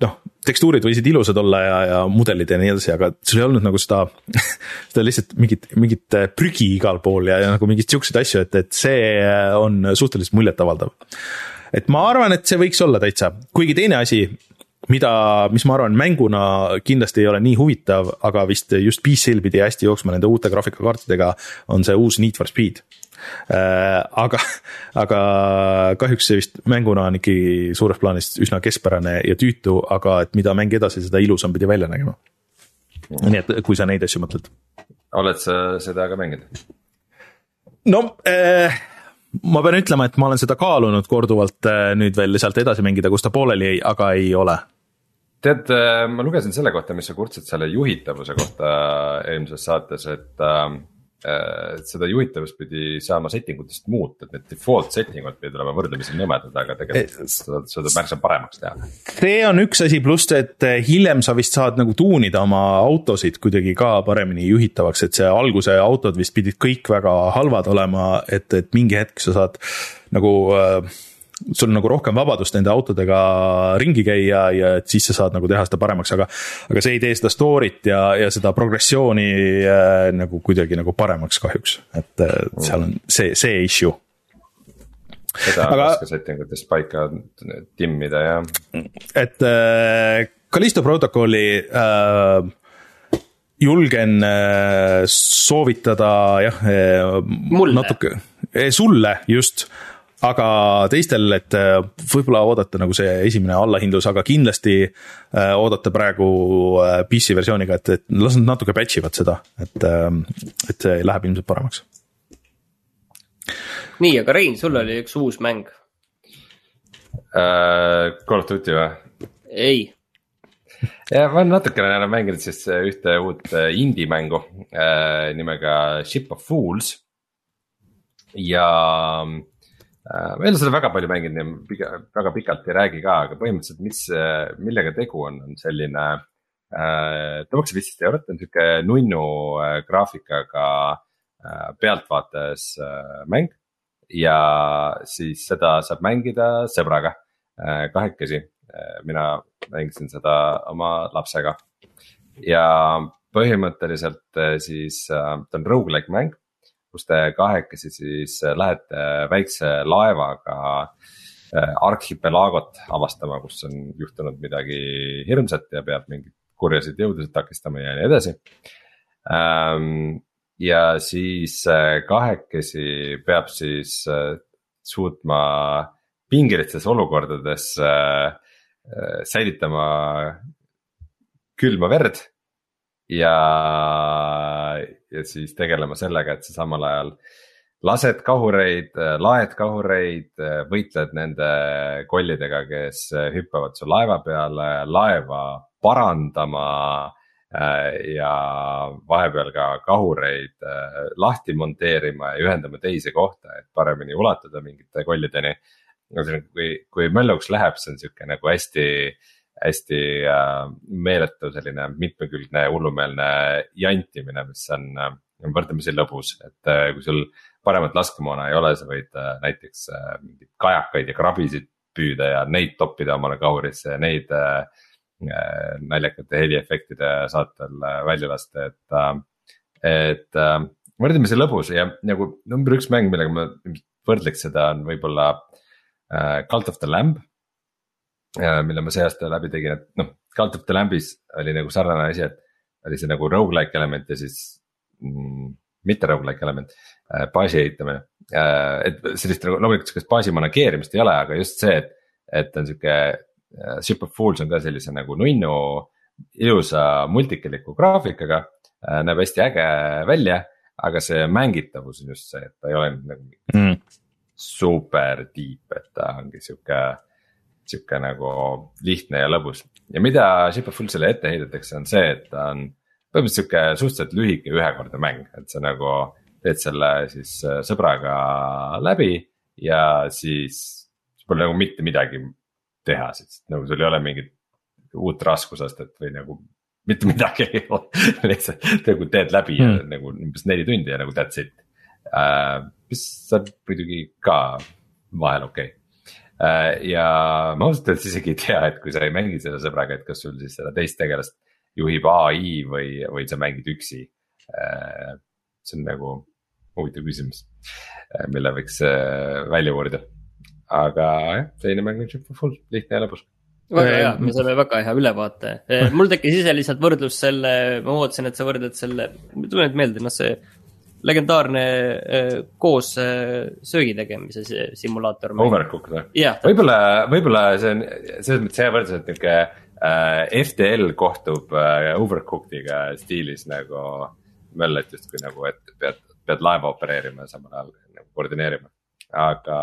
S1: noh, tekstuurid võisid ilusad olla ja, ja mudelid ja nii edasi, aga sul ei olnud nagu seda, seda lihtsalt mingit, mingit prügi igal pool ja, ja nagu mingeid siukseid asju, et, et see on suhteliselt muljetavaldav. et ma arvan, et see võiks olla täitsa, kuigi teine asi, mida, mis ma arvan, mänguna kindlasti ei ole nii huvitav, aga vist just PC-l pidi hästi jooksma nende uute graafikakaartidega, on see uus Need for Speed Äh, aga, aga kahjuks see vist mänguna on ikkagi suures plaanis üsna keskpärane ja tüütu, aga et mida mäng edasi, seda ilusam pidi välja nägema. nii et kui sa neid asju mõtled.
S2: oled sa seda ka mänginud?
S1: no äh, ma pean ütlema, et ma olen seda kaalunud korduvalt äh, nüüd veel sealt edasi mängida, kus ta pooleli jäi, aga ei ole
S2: tead, äh, ma lugesin selle kohta, mis sa kurtsid selle juhitavuse kohta eelmises saates, et äh, Äh, seda juhitavust pidi saama setting utest muuta, et need default setting ud pidid olema võrdlemisi nõmedad, aga tegelikult eh, seda, seda märksa paremaks teha.
S1: see on üks asi, pluss et eh, hiljem sa vist saad nagu tuunida oma autosid kuidagi ka paremini juhitavaks, et see alguse autod vist pidid kõik väga halvad olema, et, et mingi hetk sa saad nagu äh, sul on nagu rohkem vabadust nende autodega ringi käia ja et siis sa saad nagu teha seda paremaks, aga. aga see ei tee seda story't ja, ja seda progressiooni äh, nagu kuidagi nagu paremaks kahjuks, et äh, seal on see, see issue.
S2: seda on raske setting utest paika timmida ja.
S1: et äh, Callisto protokolli äh, julgen äh, soovitada jah äh,. natuke, sulle just aga teistel, et äh, võib-olla oodata nagu see esimene allahindlus, aga kindlasti äh, oodata praegu äh, PC versiooniga, et, et las nad natuke patch ivad seda, et, et see läheb ilmselt paremaks.
S3: nii, aga Rein, sul oli üks uus mäng
S2: uh,. Call of Duty või?
S3: ei
S2: ja ma olen natukene olen mänginud siis ühte uut indie mängu äh, nimega Ship of Fools. ja Äh, ma ei ole seda väga palju mänginud, nii väga pikalt ei räägi ka, aga põhimõtteliselt, mis, millega tegu on, on selline äh,. ta maksab viisteist eurot, on sihuke nunnu äh, graafikaga äh, pealtvaates äh, mäng. ja siis seda saab mängida sõbraga äh, kahekesi äh,, mina mängisin seda oma lapsega. ja põhimõtteliselt äh, siis äh, ta on rogu-like mäng kus te kahekesi siis äh, lähete väikse laevaga äh, arhipelaagot avastama, kus on juhtunud midagi hirmsat ja peab mingeid kurjasid jõudusid takistama ja nii edasi. Ähm, ja siis äh, kahekesi peab siis suutma pingelistes olukordades säilitama külma verd ja, ja siis tegelema sellega, et sa samal ajal lased kahureid, laed kahureid, võitled nende kollidega, kes hüppavad su laeva peale, laeva parandama ja vahepeal ka kahureid lahti monteerima ja ühendama teise kohta, et paremini ulatuda mingite kollideni. kui, kui mölluks läheb, see on sihuke nagu hästi äh, hästi äh, meeletu selline mitmekülgne hullumeelne jantimine, mis on, äh, võrdlemisi lõbus, et äh, kui sul paremat laskemoona ei ole, sa võid näiteks mingeid kajakaid ja krabisid püüda ja neid toppida omale kahurisse ja neid naljakate heliefektide saatel välja lasta, et, et võrdlemisi lõbus ja nagu number üks mäng, millega ma võrdleks seda, on võib-olla Cult of the Lamb. Mille ma see aasta läbi tegin, et noh, Cult of the Lambis oli nagu sarnane asi, et oli see nagu rogu-like element ja siis mm, mitte rogu-like element äh,, baasi ehitamine äh,. et sellist nagu loomulikult sihukest baasi manageerimist ei ole, aga just see, et, et on sihuke äh,. Ship of Fools on ka sellise nagu nunnu ilusa multikaliku graafikaga äh,, näeb hästi äge välja aga see mängitavus on just see, et ta ei ole nagu mm. super deep, et ta ongi sihuke, sihuke nagu lihtne ja lõbus. ja mida Ship of Fullsile ette heidetakse, on see, et ta on põhimõtteliselt sihuke suhteliselt lühike ühekordne mäng, et sa nagu teed selle siis äh, sõbraga läbi ja siis pole nagu mitte midagi teha, sest nagu sul ei ole mingit uut raskusastet või nagu mitte midagi ei ole lihtsalt nagu teed läbi mm. ja nagu umbes neli tundi ja nagu that's it uh,. mis on muidugi ka vahel okei okay. Uh,. ja ma ausalt öeldes isegi ei tea, et kui sa ei mängi selle sõbraga, et kas sul siis seda teist tegelast juhib ai või, või sa mängid üksi uh,. see on nagu huvitav küsimus, mille võiks välja uurida. aga jah, selline mäng on of Full, lihtne ja lõbus
S3: väga hea, me saime väga hea ülevaate. mul tekkis ise lihtsalt võrdlus selle, ma ootasin, et sa võrdled selle, tule nüüd meelde, noh see legendaarne äh, koos äh, söögi tegemise simulaator.
S2: Overcooked või? võib-olla, võib-olla see on selles mõttes hea võrdlus, et nihuke äh, FTL kohtub äh, Overcooked'iga stiilis nagu möllet justkui nagu, et pead, pead laeva opereerima ja samal ajal nagu koordineerima, aga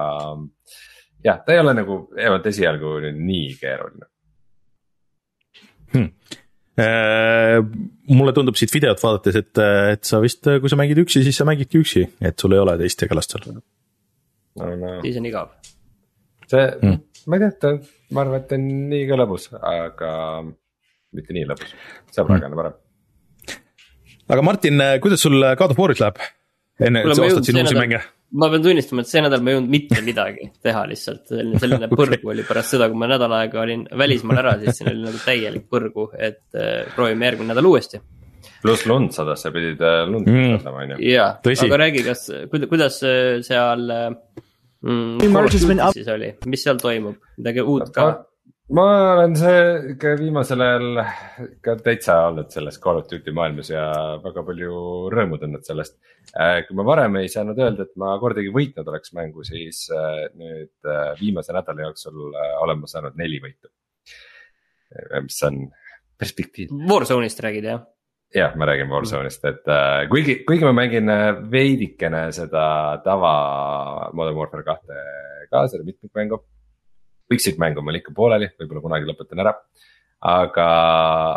S2: jah, ta ei ole nagu vähemalt esialgu nii keeruline
S1: hmm.. Äh, mulle tundub siit videot vaadates, et, et sa vist, kui sa mängid üksi, siis sa mängidki üksi, et sul ei ole teist tegelast seal.
S3: no no. siis on igav.
S2: see hmm., ma ei tea, ta, ma arvan, et ta on nii ka lõbus, aga mitte nii lõbus, sõbraga on hmm. parem.
S1: aga Martin, kuidas sul God of War'is läheb? enne, et sa ostad siin uusi mänge
S3: ma pean tunnistama, et see nädal ma ei jõudnud mitte midagi teha lihtsalt, selline, selline põrgu oli pärast seda, kui ma nädal aega olin välismaal ära, siis siin oli nagu täielik põrgu, et äh, proovime järgmine nädal uuesti.
S2: pluss lund sadas, sa pidid äh, lund
S3: võtma mm., on ju. jaa, aga räägi, kas, kuidas äh, seal mm, siis oli, mis seal toimub, midagi uut ka?
S2: Ma olen see ikka viimasel ajal ikka täitsa olnud selles Call of Duty maailmas ja väga palju rõõmu tundnud sellest. Äh, kui ma varem ei saanud öelda, et ma kordagi võitnud oleks mängu, siis äh, nüüd äh, viimase nädala jooksul olen ma saanud neli võitu. mis on perspektiiv.
S3: Warzone'ist räägid jah?
S2: jah, ma räägin Warzone'ist, et äh, kuigi, kuigi ma mängin veidikene seda tava Modern Warfare kahte ka, seda mitmikmängu üksikmäng on mul ikka pooleli, võib-olla kunagi lõpetan ära. aga,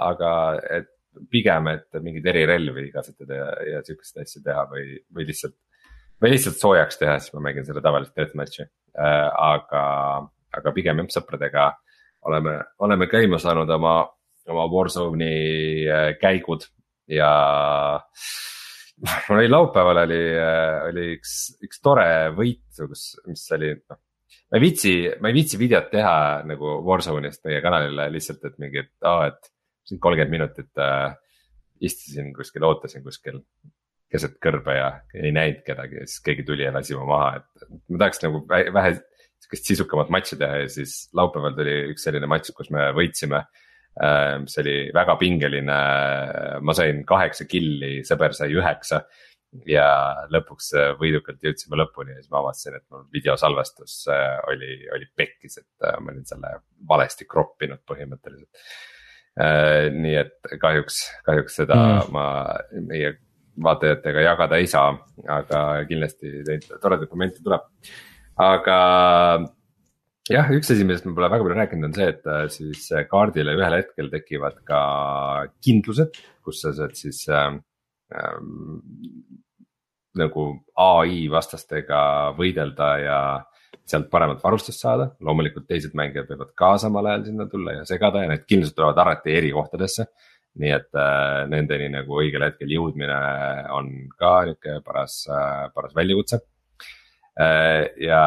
S2: aga et pigem, et mingeid erirelvi katsetada ja, ja sihukest asja teha või, või lihtsalt. või lihtsalt soojaks teha, siis ma mängin seda tavalist deathmatch'i äh,, aga, aga pigem jah sõpradega oleme, oleme käima saanud oma, oma Warzone'i äh, käigud ja mul oli laupäeval oli, äh, oli üks, üks tore võit, kus, mis oli noh ma ei viitsi, ma ei viitsi videot teha nagu Warzone'ist meie kanalile lihtsalt, et mingi, et aa et siin kolmkümmend minutit äh, istusin kuskil, ootasin kuskil keset kõrbe ja ei näinud kedagi ja siis keegi tuli ja lasi mu maha, et ma tahaks nagu vähe sihukest sisukamat matši teha ja siis laupäeval tuli üks selline matš, kus me võitsime äh,. mis oli väga pingeline, ma sain kaheksa killi, sõber sai üheksa ja lõpuks äh, võidukalt jõudsime lõpuni ja siis ma avastasin, et mul videosalvestus äh, oli, oli pekkis, et äh, ma olin selle valesti kroppinud põhimõtteliselt. nii et kahjuks, kahjuks seda mm. ma meie vaatajatega jagada ei saa, aga kindlasti neid toredaid momente tuleb. aga jah, üks asi, millest ma pole väga palju rääkinud, on see, et siis kaardile ühel hetkel tekivad ka kindlused, kus sa saad siis äh, nagu ai vastastega võidelda ja sealt paremat varustust saada. loomulikult teised mängijad võivad ka samal ajal sinna tulla ja segada ja need kindlused tulevad alati eri kohtadesse. nii et äh, nendeni nagu õigel hetkel jõudmine on ka nihuke paras äh,, paras väljakutse äh,. ja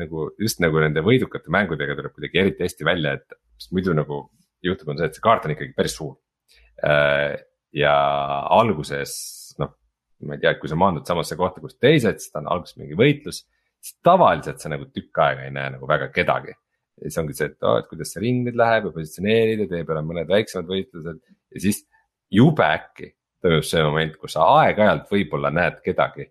S2: nagu just nagu nende võidukate mängudega tuleb kuidagi eriti hästi välja, et muidu nagu juhtub, on see, et see kaart on ikkagi päris suur äh,. Ja alguses ma ei tea, kui sa maandud samasse kohta kus teised, siis ta on alguses mingi võitlus. siis tavaliselt sa nagu tükk aega ei näe nagu väga kedagi. ja siis ongi see, et oh, et kuidas see ring nüüd läheb ja positsioneerid ja tee peale mõned väiksemad võistlused ja siis jube äkki toimub see moment, kus sa aeg-ajalt võib-olla näed kedagi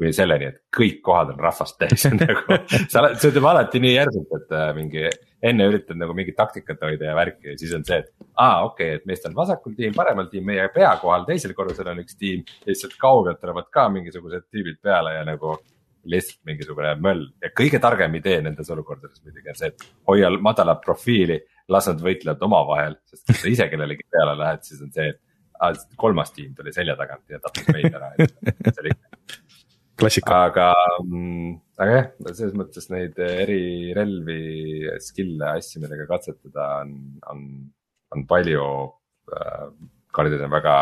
S2: kuni selleni, et kõik kohad on rahvast täis nagu. Sa oled, see tuleb alati nii järsult, et äh, mingi enne üritad nagu mingit taktikat hoida ja värki ja siis on see, et aa, okei okay,, et meist on vasakul tiim, paremal tiim, meie pea kohal teisel korrusel on üks tiim. sealt kaugelt tulevad ka mingisugused tüübid peale ja nagu lihtsalt mingisugune möll. Ja kõige targem idee nendes olukordades muidugi on see, et hoia madalat profiili, las nad võitlevad omavahel, sest kui sa ise kellelegi peale lähed, siis on see, et kolmas tiim tuli selja tagant ja tappis meid ära, et see oli
S1: klassika.
S2: aga, mm, aga jah, selles mõttes neid erirelvi, skill'e, asju, millega katsetada on, on, on palju äh,. kaardid on väga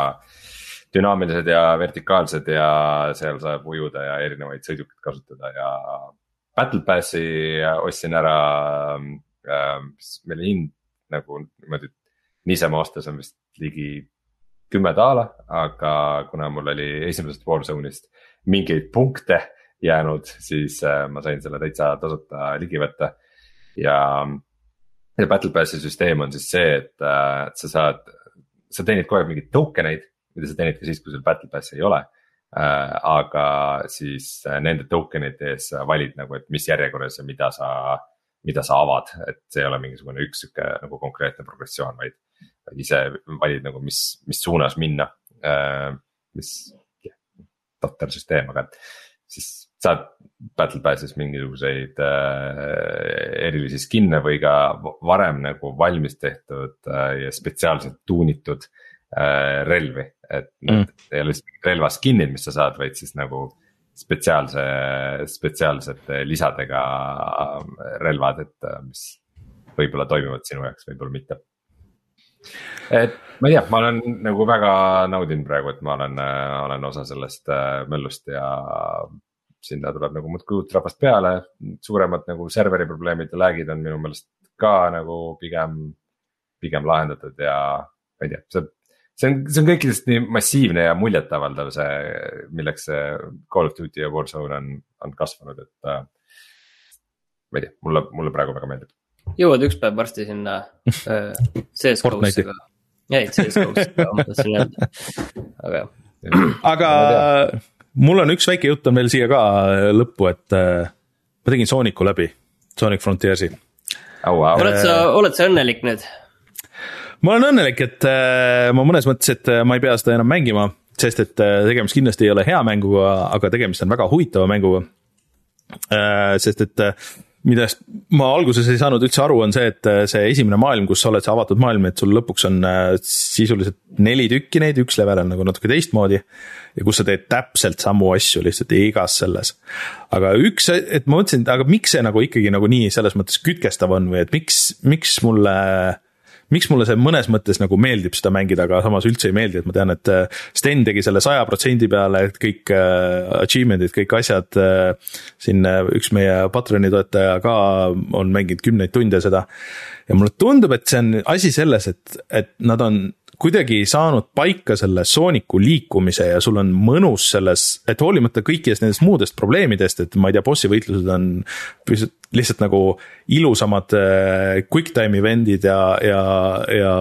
S2: dünaamilised ja vertikaalsed ja seal saab ujuda ja erinevaid sõidukeid kasutada ja. Battle Passi ostsin ära äh,, mille hind nagu niimoodi niisama ostes on vist ligi kümme daala, aga kuna mul oli esimesest Warzone'ist mingeid punkte jäänud, siis äh, ma sain selle täitsa tasuta ligi võtta. ja, ja Battle Passi süsteem on siis see, et äh, sa saad, sa teenid kogu aeg mingeid token eid, mida sa teenid ka siis, kui sul Battle Passi ei ole äh,. aga siis nende token'ite ees sa valid nagu, et mis järjekorras ja mida sa, mida sa avad, et see ei ole mingisugune üks sihuke nagu konkreetne progressioon, vaid. ise valid nagu, mis, mis suunas minna mis totter süsteem, aga siis saad Battle Passis mingisuguseid äh, erilisi skin'e või ka varem nagu valmis tehtud äh, ja spetsiaalselt tuunitud äh, relvi. et need mm. ei ole lihtsalt relva skin'id, mis sa saad, vaid siis nagu spetsiaalse, spetsiaalsete lisadega äh, relvad, et äh, mis võib-olla toimivad sinu jaoks, võib-olla mitte et ma ei tea, ma olen nagu väga naudinud praegu, et ma olen, äh, olen osa sellest äh, möllust ja sinna tuleb nagu muudkui uut rahvast peale, suuremad nagu serveri probleemid ja lag'id on minu meelest ka nagu pigem, pigem lahendatud ja ma ei tea, see see on, see on kõikidest nii massiivne ja muljetavaldav see, milleks see Call of Duty ja Warzone on, on kasvanud, et äh,. ma ei tea, mulle, mulle praegu väga meeldib
S3: jõuad üks päev varsti sinna äh, ka. jäid CS-GO-sse, ma tahtsin öelda, aga jah.
S1: aga mul on üks väike jutt on veel siia ka lõppu, et äh, ma tegin Sooniku läbi, Sonic Frontiersi
S3: oh,. Wow. oled sa, oled sa õnnelik nüüd?
S1: ma olen õnnelik, et äh, ma mõnes mõttes, et äh, ma ei pea seda enam mängima, sest et äh, tegemist kindlasti ei ole hea mänguga, aga tegemist on väga huvitava mänguga äh,. sest et äh, millest ma alguses ei saanud üldse aru, on see, et äh, see esimene maailm, kus sa oled, see avatud maailm, et sul lõpuks on äh, sisuliselt neli tükki neid, üks level on nagu natuke teistmoodi. ja kus sa teed täpselt samu asju lihtsalt igas selles. aga üks, et ma mõtlesin, et aga miks see nagu ikkagi nagu nii selles mõttes kütkestav on või et miks, miks mulle miks mulle see mõnes mõttes nagu meeldib seda mängida, aga samas üldse ei meeldi, et ma tean, et äh, Sten tegi selle saja protsendi peale, et kõik äh, achievement'id, kõik asjad äh,. siin üks meie Patreoni toetaja ka on mänginud kümneid tunde seda. ja mulle tundub, et see on asi selles, et, et nad on kuidagi saanud paika selle sooniku liikumise ja sul on mõnus selles, et hoolimata kõikidest nendest muudest probleemidest, et ma ei tea, bossi võitlused on lihtsalt nagu ilusamad äh, quick time event'id ja, ja, ja,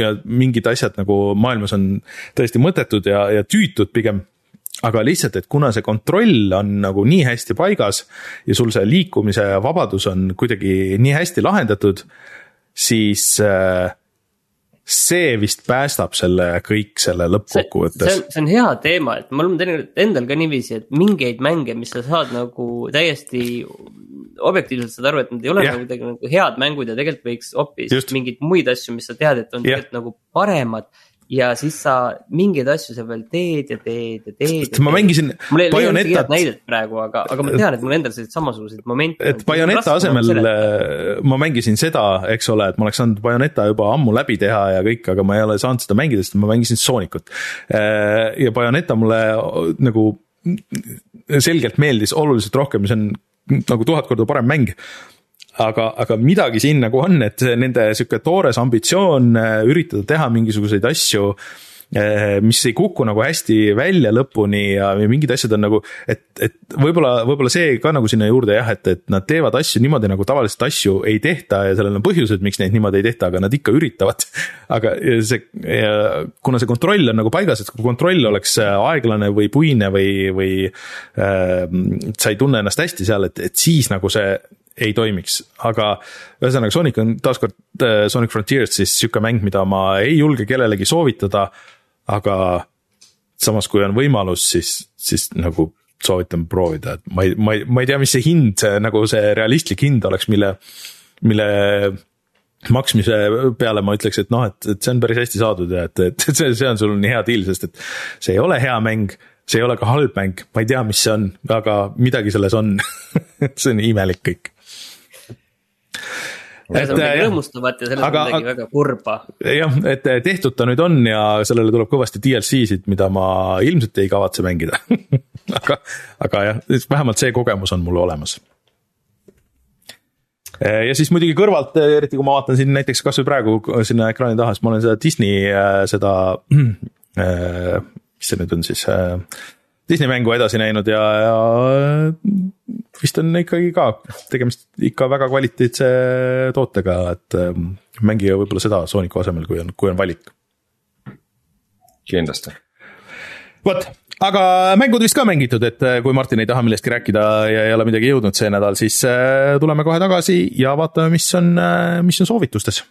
S1: ja mingid asjad nagu maailmas on täiesti mõttetud ja, ja tüütud pigem. aga lihtsalt, et kuna see kontroll on nagu nii hästi paigas ja sul see liikumise vabadus on kuidagi nii hästi lahendatud, siis äh, see vist päästab selle kõik selle lõppkokkuvõttes.
S3: see, see on hea teema, et mul on tegelikult endal ka niiviisi, et mingeid mänge, mis sa saad nagu täiesti objektiivselt saad aru, et nad ei ole ja. nagu kuidagi nagu head mängud ja tegelikult võiks hoopis mingeid muid asju, mis sa tead, et on tegelikult nagu paremad ja siis sa mingeid asju sa veel teed ja teed ja teed.
S1: ma mängisin.
S3: head näidet praegu, aga, aga ma tean, et mul endal selliseid samasuguseid momente.
S1: et Bayoneta asemel äh, ma mängisin seda, eks ole, et ma oleks saanud Bayoneta juba ammu läbi teha ja kõik, aga ma ei ole saanud seda mängida, sest ma mängisin Soonicut. Äh, ja Bayoneta mulle nagu selgelt meeldis oluliselt rohkem, see on nagu tuhat korda parem mäng aga, aga midagi siin nagu on, et nende sihuke toores ambitsioon äh, üritada teha mingisuguseid asju mis ei kuku nagu hästi välja lõpuni ja mingid asjad on nagu, et, et võib-olla, võib-olla see ka nagu sinna juurde jah, et, et nad teevad asju niimoodi, nagu tavaliselt asju ei tehta ja sellel on põhjused, miks neid niimoodi ei tehta, aga nad ikka üritavad. aga see, kuna see kontroll on nagu paigas, et kui kontroll oleks aeglane või puine või, või äh, sa ei tunne ennast hästi seal, et, et siis nagu see ei toimiks, aga ühesõnaga Sonic on taaskord äh, Sonic Frontiers siis sihuke mäng, mida ma ei julge kellelegi soovitada. aga samas, kui on võimalus, siis, siis nagu soovitan proovida, et ma ei, ma ei, ma ei tea, mis see hind, nagu see realistlik hind oleks, mille, mille maksmise peale ma ütleks, et noh, et, et see on päris hästi saadud ja et, et see, see on sul nii hea deal, sest et see ei ole hea mäng see ei ole ka halb mäng, ma ei tea, mis see on, aga midagi selles on. See on imelik kõik
S3: et äh, rõõmustavat ja selles aga, on midagi väga kurba.
S1: jah, et äh, tehtud ta nüüd on ja sellele tuleb kõvasti DLC-sid, mida ma ilmselt ei kavatse mängida aga, aga jah, vähemalt see kogemus on mul olemas. Äh, ja siis muidugi kõrvalt, eriti kui ma vaatan siin näiteks kasvõi praegu sinna ekraani taha, siis ma olen seda Disney seda, mis see nüüd on siis Disney mängu edasi näinud ja, ja vist on ikkagi ka tegemist ikka väga kvaliteetse tootega, et ähm, mängige võib-olla seda Sooniku asemel, kui on, kui on valik.
S2: kindlasti.
S1: vot, aga mängud vist ka mängitud, et äh, kui Martin ei taha millestki rääkida ja ei ole midagi jõudnud see nädal, siis äh, tuleme kohe tagasi ja vaatame, mis on, äh, mis on soovitustes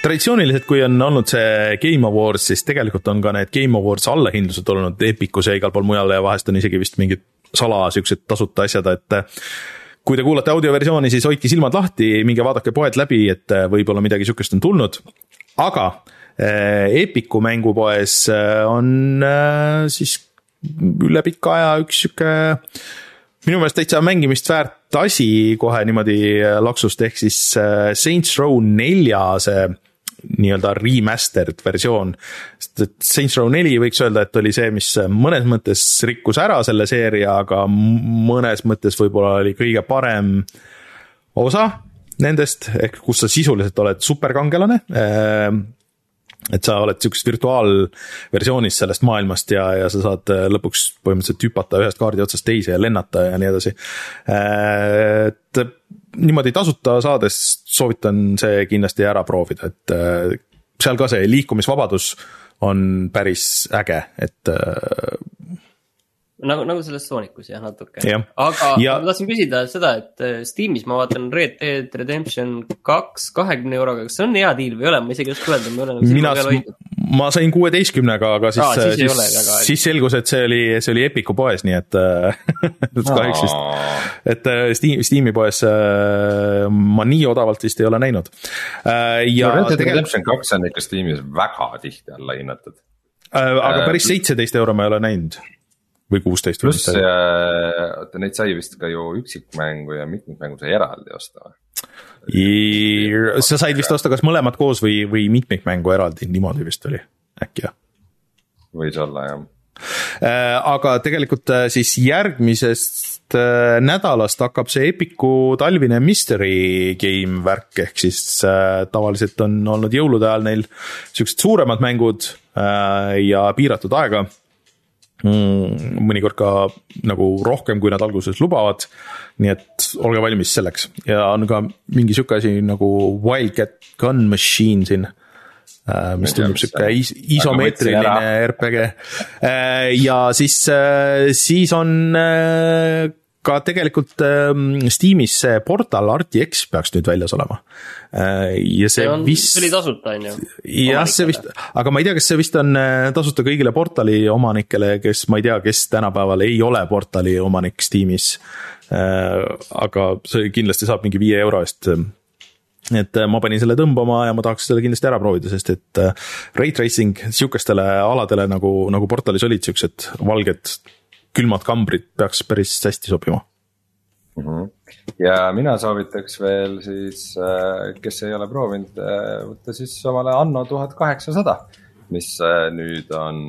S1: traditsiooniliselt, kui on olnud see Game Awards, siis tegelikult on ka need Game Awards allahindlused olnud Epicus ja igal pool mujal ja vahest on isegi vist mingid sala siuksed tasuta asjad, et kui te kuulate audioversiooni, siis hoidke silmad lahti, minge vaadake poed läbi, et võib-olla midagi sihukest on tulnud. aga eh, Epicu mängupoes eh, on eh, siis üle pika aja üks sihuke minu meelest täitsa mängimist väärt asi kohe niimoodi laksust, ehk siis Saints Row nelja see nii-öelda remastered versioon. sest et Saints Row neli võiks öelda, et oli see, mis mõnes mõttes rikkus ära selle seeria, aga mõnes mõttes võib-olla oli kõige parem osa nendest, ehk kus sa sisuliselt oled superkangelane ehm, et sa oled sihukeses virtuaalversioonis sellest maailmast ja, ja sa saad lõpuks põhimõtteliselt hüpata ühest kaardi otsast teise ja lennata ja nii edasi. Ehm, et niimoodi tasuta saades soovitan see kindlasti ära proovida, et äh, seal ka see liikumisvabadus on päris äge, et äh,
S3: nagu, nagu selles Soonikus jah, natuke. aga ja... ma tahtsin küsida seda, et äh, Steamis ma vaatan Red Dead Redemption kaks kahekümne euroga, kas see on hea deal või ei ole, ma isegi ei oska öelda, ma ei ole nagu
S1: silma peal hoidnud. ma sain kuueteistkümnega, aga siis, siis, siis, väga, siis selgus, et see oli, see oli Epiku poes, nii et kahjuks vist, et Steam, Steam'i poes ma nii odavalt vist ei ole näinud.
S2: ja no, Red Dead Redemption kaks on ikka Steamis väga tihti alla hinnatud.
S1: aga päris seitseteist euro ma ei ole näinud või kuusteist.
S2: pluss, oota neid sai vist ka ju üksikmängu ja mitmikmängu sai eraldi osta või?
S1: sa said vist osta kas mõlemad koos või, või mitmikmängu eraldi, niimoodi vist oli, äkki jah?
S2: võis olla jah.
S1: Äh, aga tegelikult äh, siis järgmisest äh, nädalast hakkab see Epiku talvine mystery game värk, ehk siis tavaliselt on olnud jõulude ajal neil siuksed suuremad mängud ja piiratud aega mõnikord ka nagu rohkem, kui nad alguses lubavad. nii et olge valmis selleks ja on ka mingi sihuke asi nagu Wildcat Gun Machine siin äh, mis tundub sihuke is isomeetriline RPG. Äh, ja siis, äh, siis on ka tegelikult ähm, Steamis see Portal RTX peaks nüüd väljas olema.
S3: Äh, ja see, see on, vist. see oli tasuta, on ju.
S1: jah, see vist, aga ma ei tea, kas see vist on äh, tasuta kõigile Portali omanikele, kes, ma ei tea, kes tänapäeval ei ole Portali omanik Steamis. Äh, aga see kindlasti saab mingi viie euro eest et ma panin selle tõmbama ja ma tahaks selle kindlasti ära proovida, sest et ray tracing sihukestele aladele nagu, nagu portalis olid siuksed valged külmad kambrid peaks päris hästi sobima
S2: mm. -hmm. ja mina soovitaks veel siis, äh, kes ei ole proovinud, äh, võtta siis omale Anno tuhat kaheksasada, mis äh, nüüd on,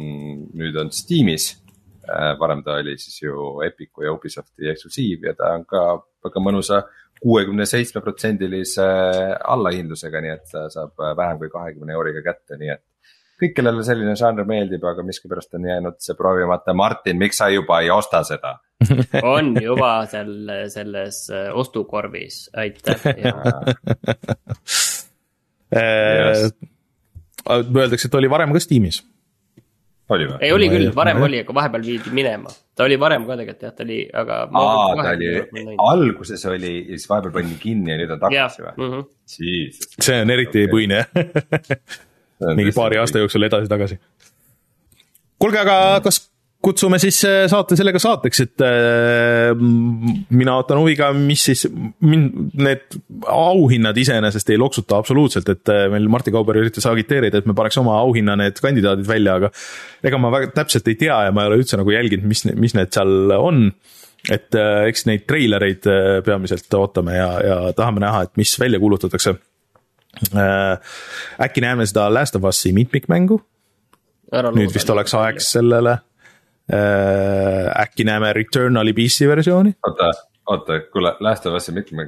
S2: nüüd on Steamis varem ta oli siis ju Epicu ja Ubisofti eksklusiiv ja ta on ka väga mõnusa kuuekümne seitsme protsendilise allahindlusega, nii et saab vähem kui kahekümne euriga kätte, nii et kõik, kellele selline žanr meeldib, aga miskipärast on jäänud see proovimata. Martin, miks sa juba ei osta seda
S3: on juba seal selles äh, ostukorvis, aitäh
S1: Öeldakse, et oli varem ka Steamis
S2: oli või?
S3: ei, oli küll, varem oli, aga vahepeal viidi minema. ta oli varem ka tegelikult jah, ta oli, aga.
S2: aa, ta oli, alguses oli ja siis vahepeal pandi kinni ja nüüd on tagasi või mm?
S1: -hmm. see on eriti okay. puine mingi paari aasta jooksul edasi-tagasi. kuulge, aga kas kutsume siis äh, saate sellega saateks, et äh, mina ootan huviga, mis siis, mind need auhinnad iseenesest ei loksuta absoluutselt, et äh, meil Martti Kauber üritas agiteerida, et me paneks oma auhinna need kandidaadid välja, aga ega ma väga täpselt ei tea ja ma ei ole üldse nagu jälginud, mis, mis need seal on. et äh, eks neid treilereid äh, peamiselt ootame ja, ja tahame näha, et mis välja kuulutatakse äh,. Äkki näeme seda Last of Us'i mitmikmängu. nüüd vist oleks aeg sellele Äh, äkki näeme Returnali PC versiooni?
S2: oota, oota, kuule, Last of Us'i mitme,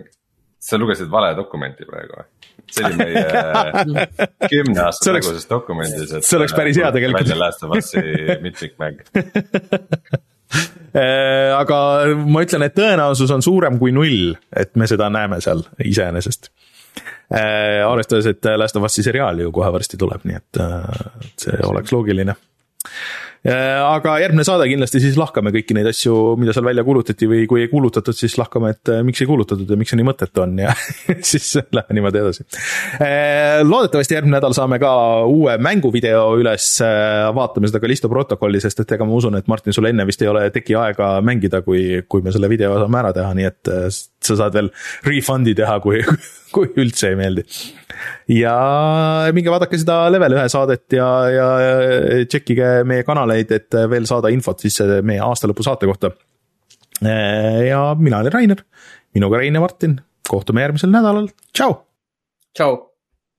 S2: sa lugesid vale dokumenti praegu või? see oli meie kümne aasta taguses dokumendis, et.
S1: see oleks päris hea tegelikult.
S2: välja Last of Us'i mitmikmäng
S1: äh, aga ma ütlen, et tõenäosus on suurem kui null, et me seda näeme seal iseenesest. Äh, arvestades, et Last of Us'i seriaal ju kohe varsti tuleb, nii et see oleks loogiline Äh, aga järgmine saade kindlasti siis lahkame kõiki neid asju, mida seal välja kuulutati või kui ei kuulutatud, siis lahkame, et äh, miks ei kuulutatud ja miks see nii mõttetu on ja siis lähme niimoodi edasi. Äh, loodetavasti järgmine nädal saame ka uue mänguvideo üles, vaatame seda Callisto protokolli, sest et ega ma usun, et Martin, sul enne vist ei ole teki aega mängida, kui, kui me selle video saame ära teha, nii et sa saad veel refund'i teha, kui, kui üldse ei meeldi ja minge vaadake seda level ühe saadet ja, ja tšekkige meie kanaleid, et veel saada infot siis meie aastalõpu saate kohta. ja mina olen Rainer, minuga Rein ja Martin, kohtume järgmisel nädalal, tšau.
S3: tšau.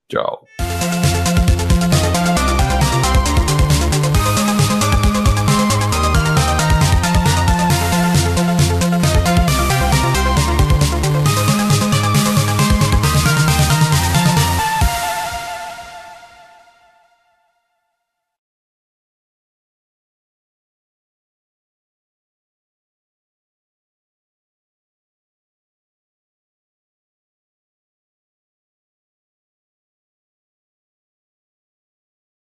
S2: tšau.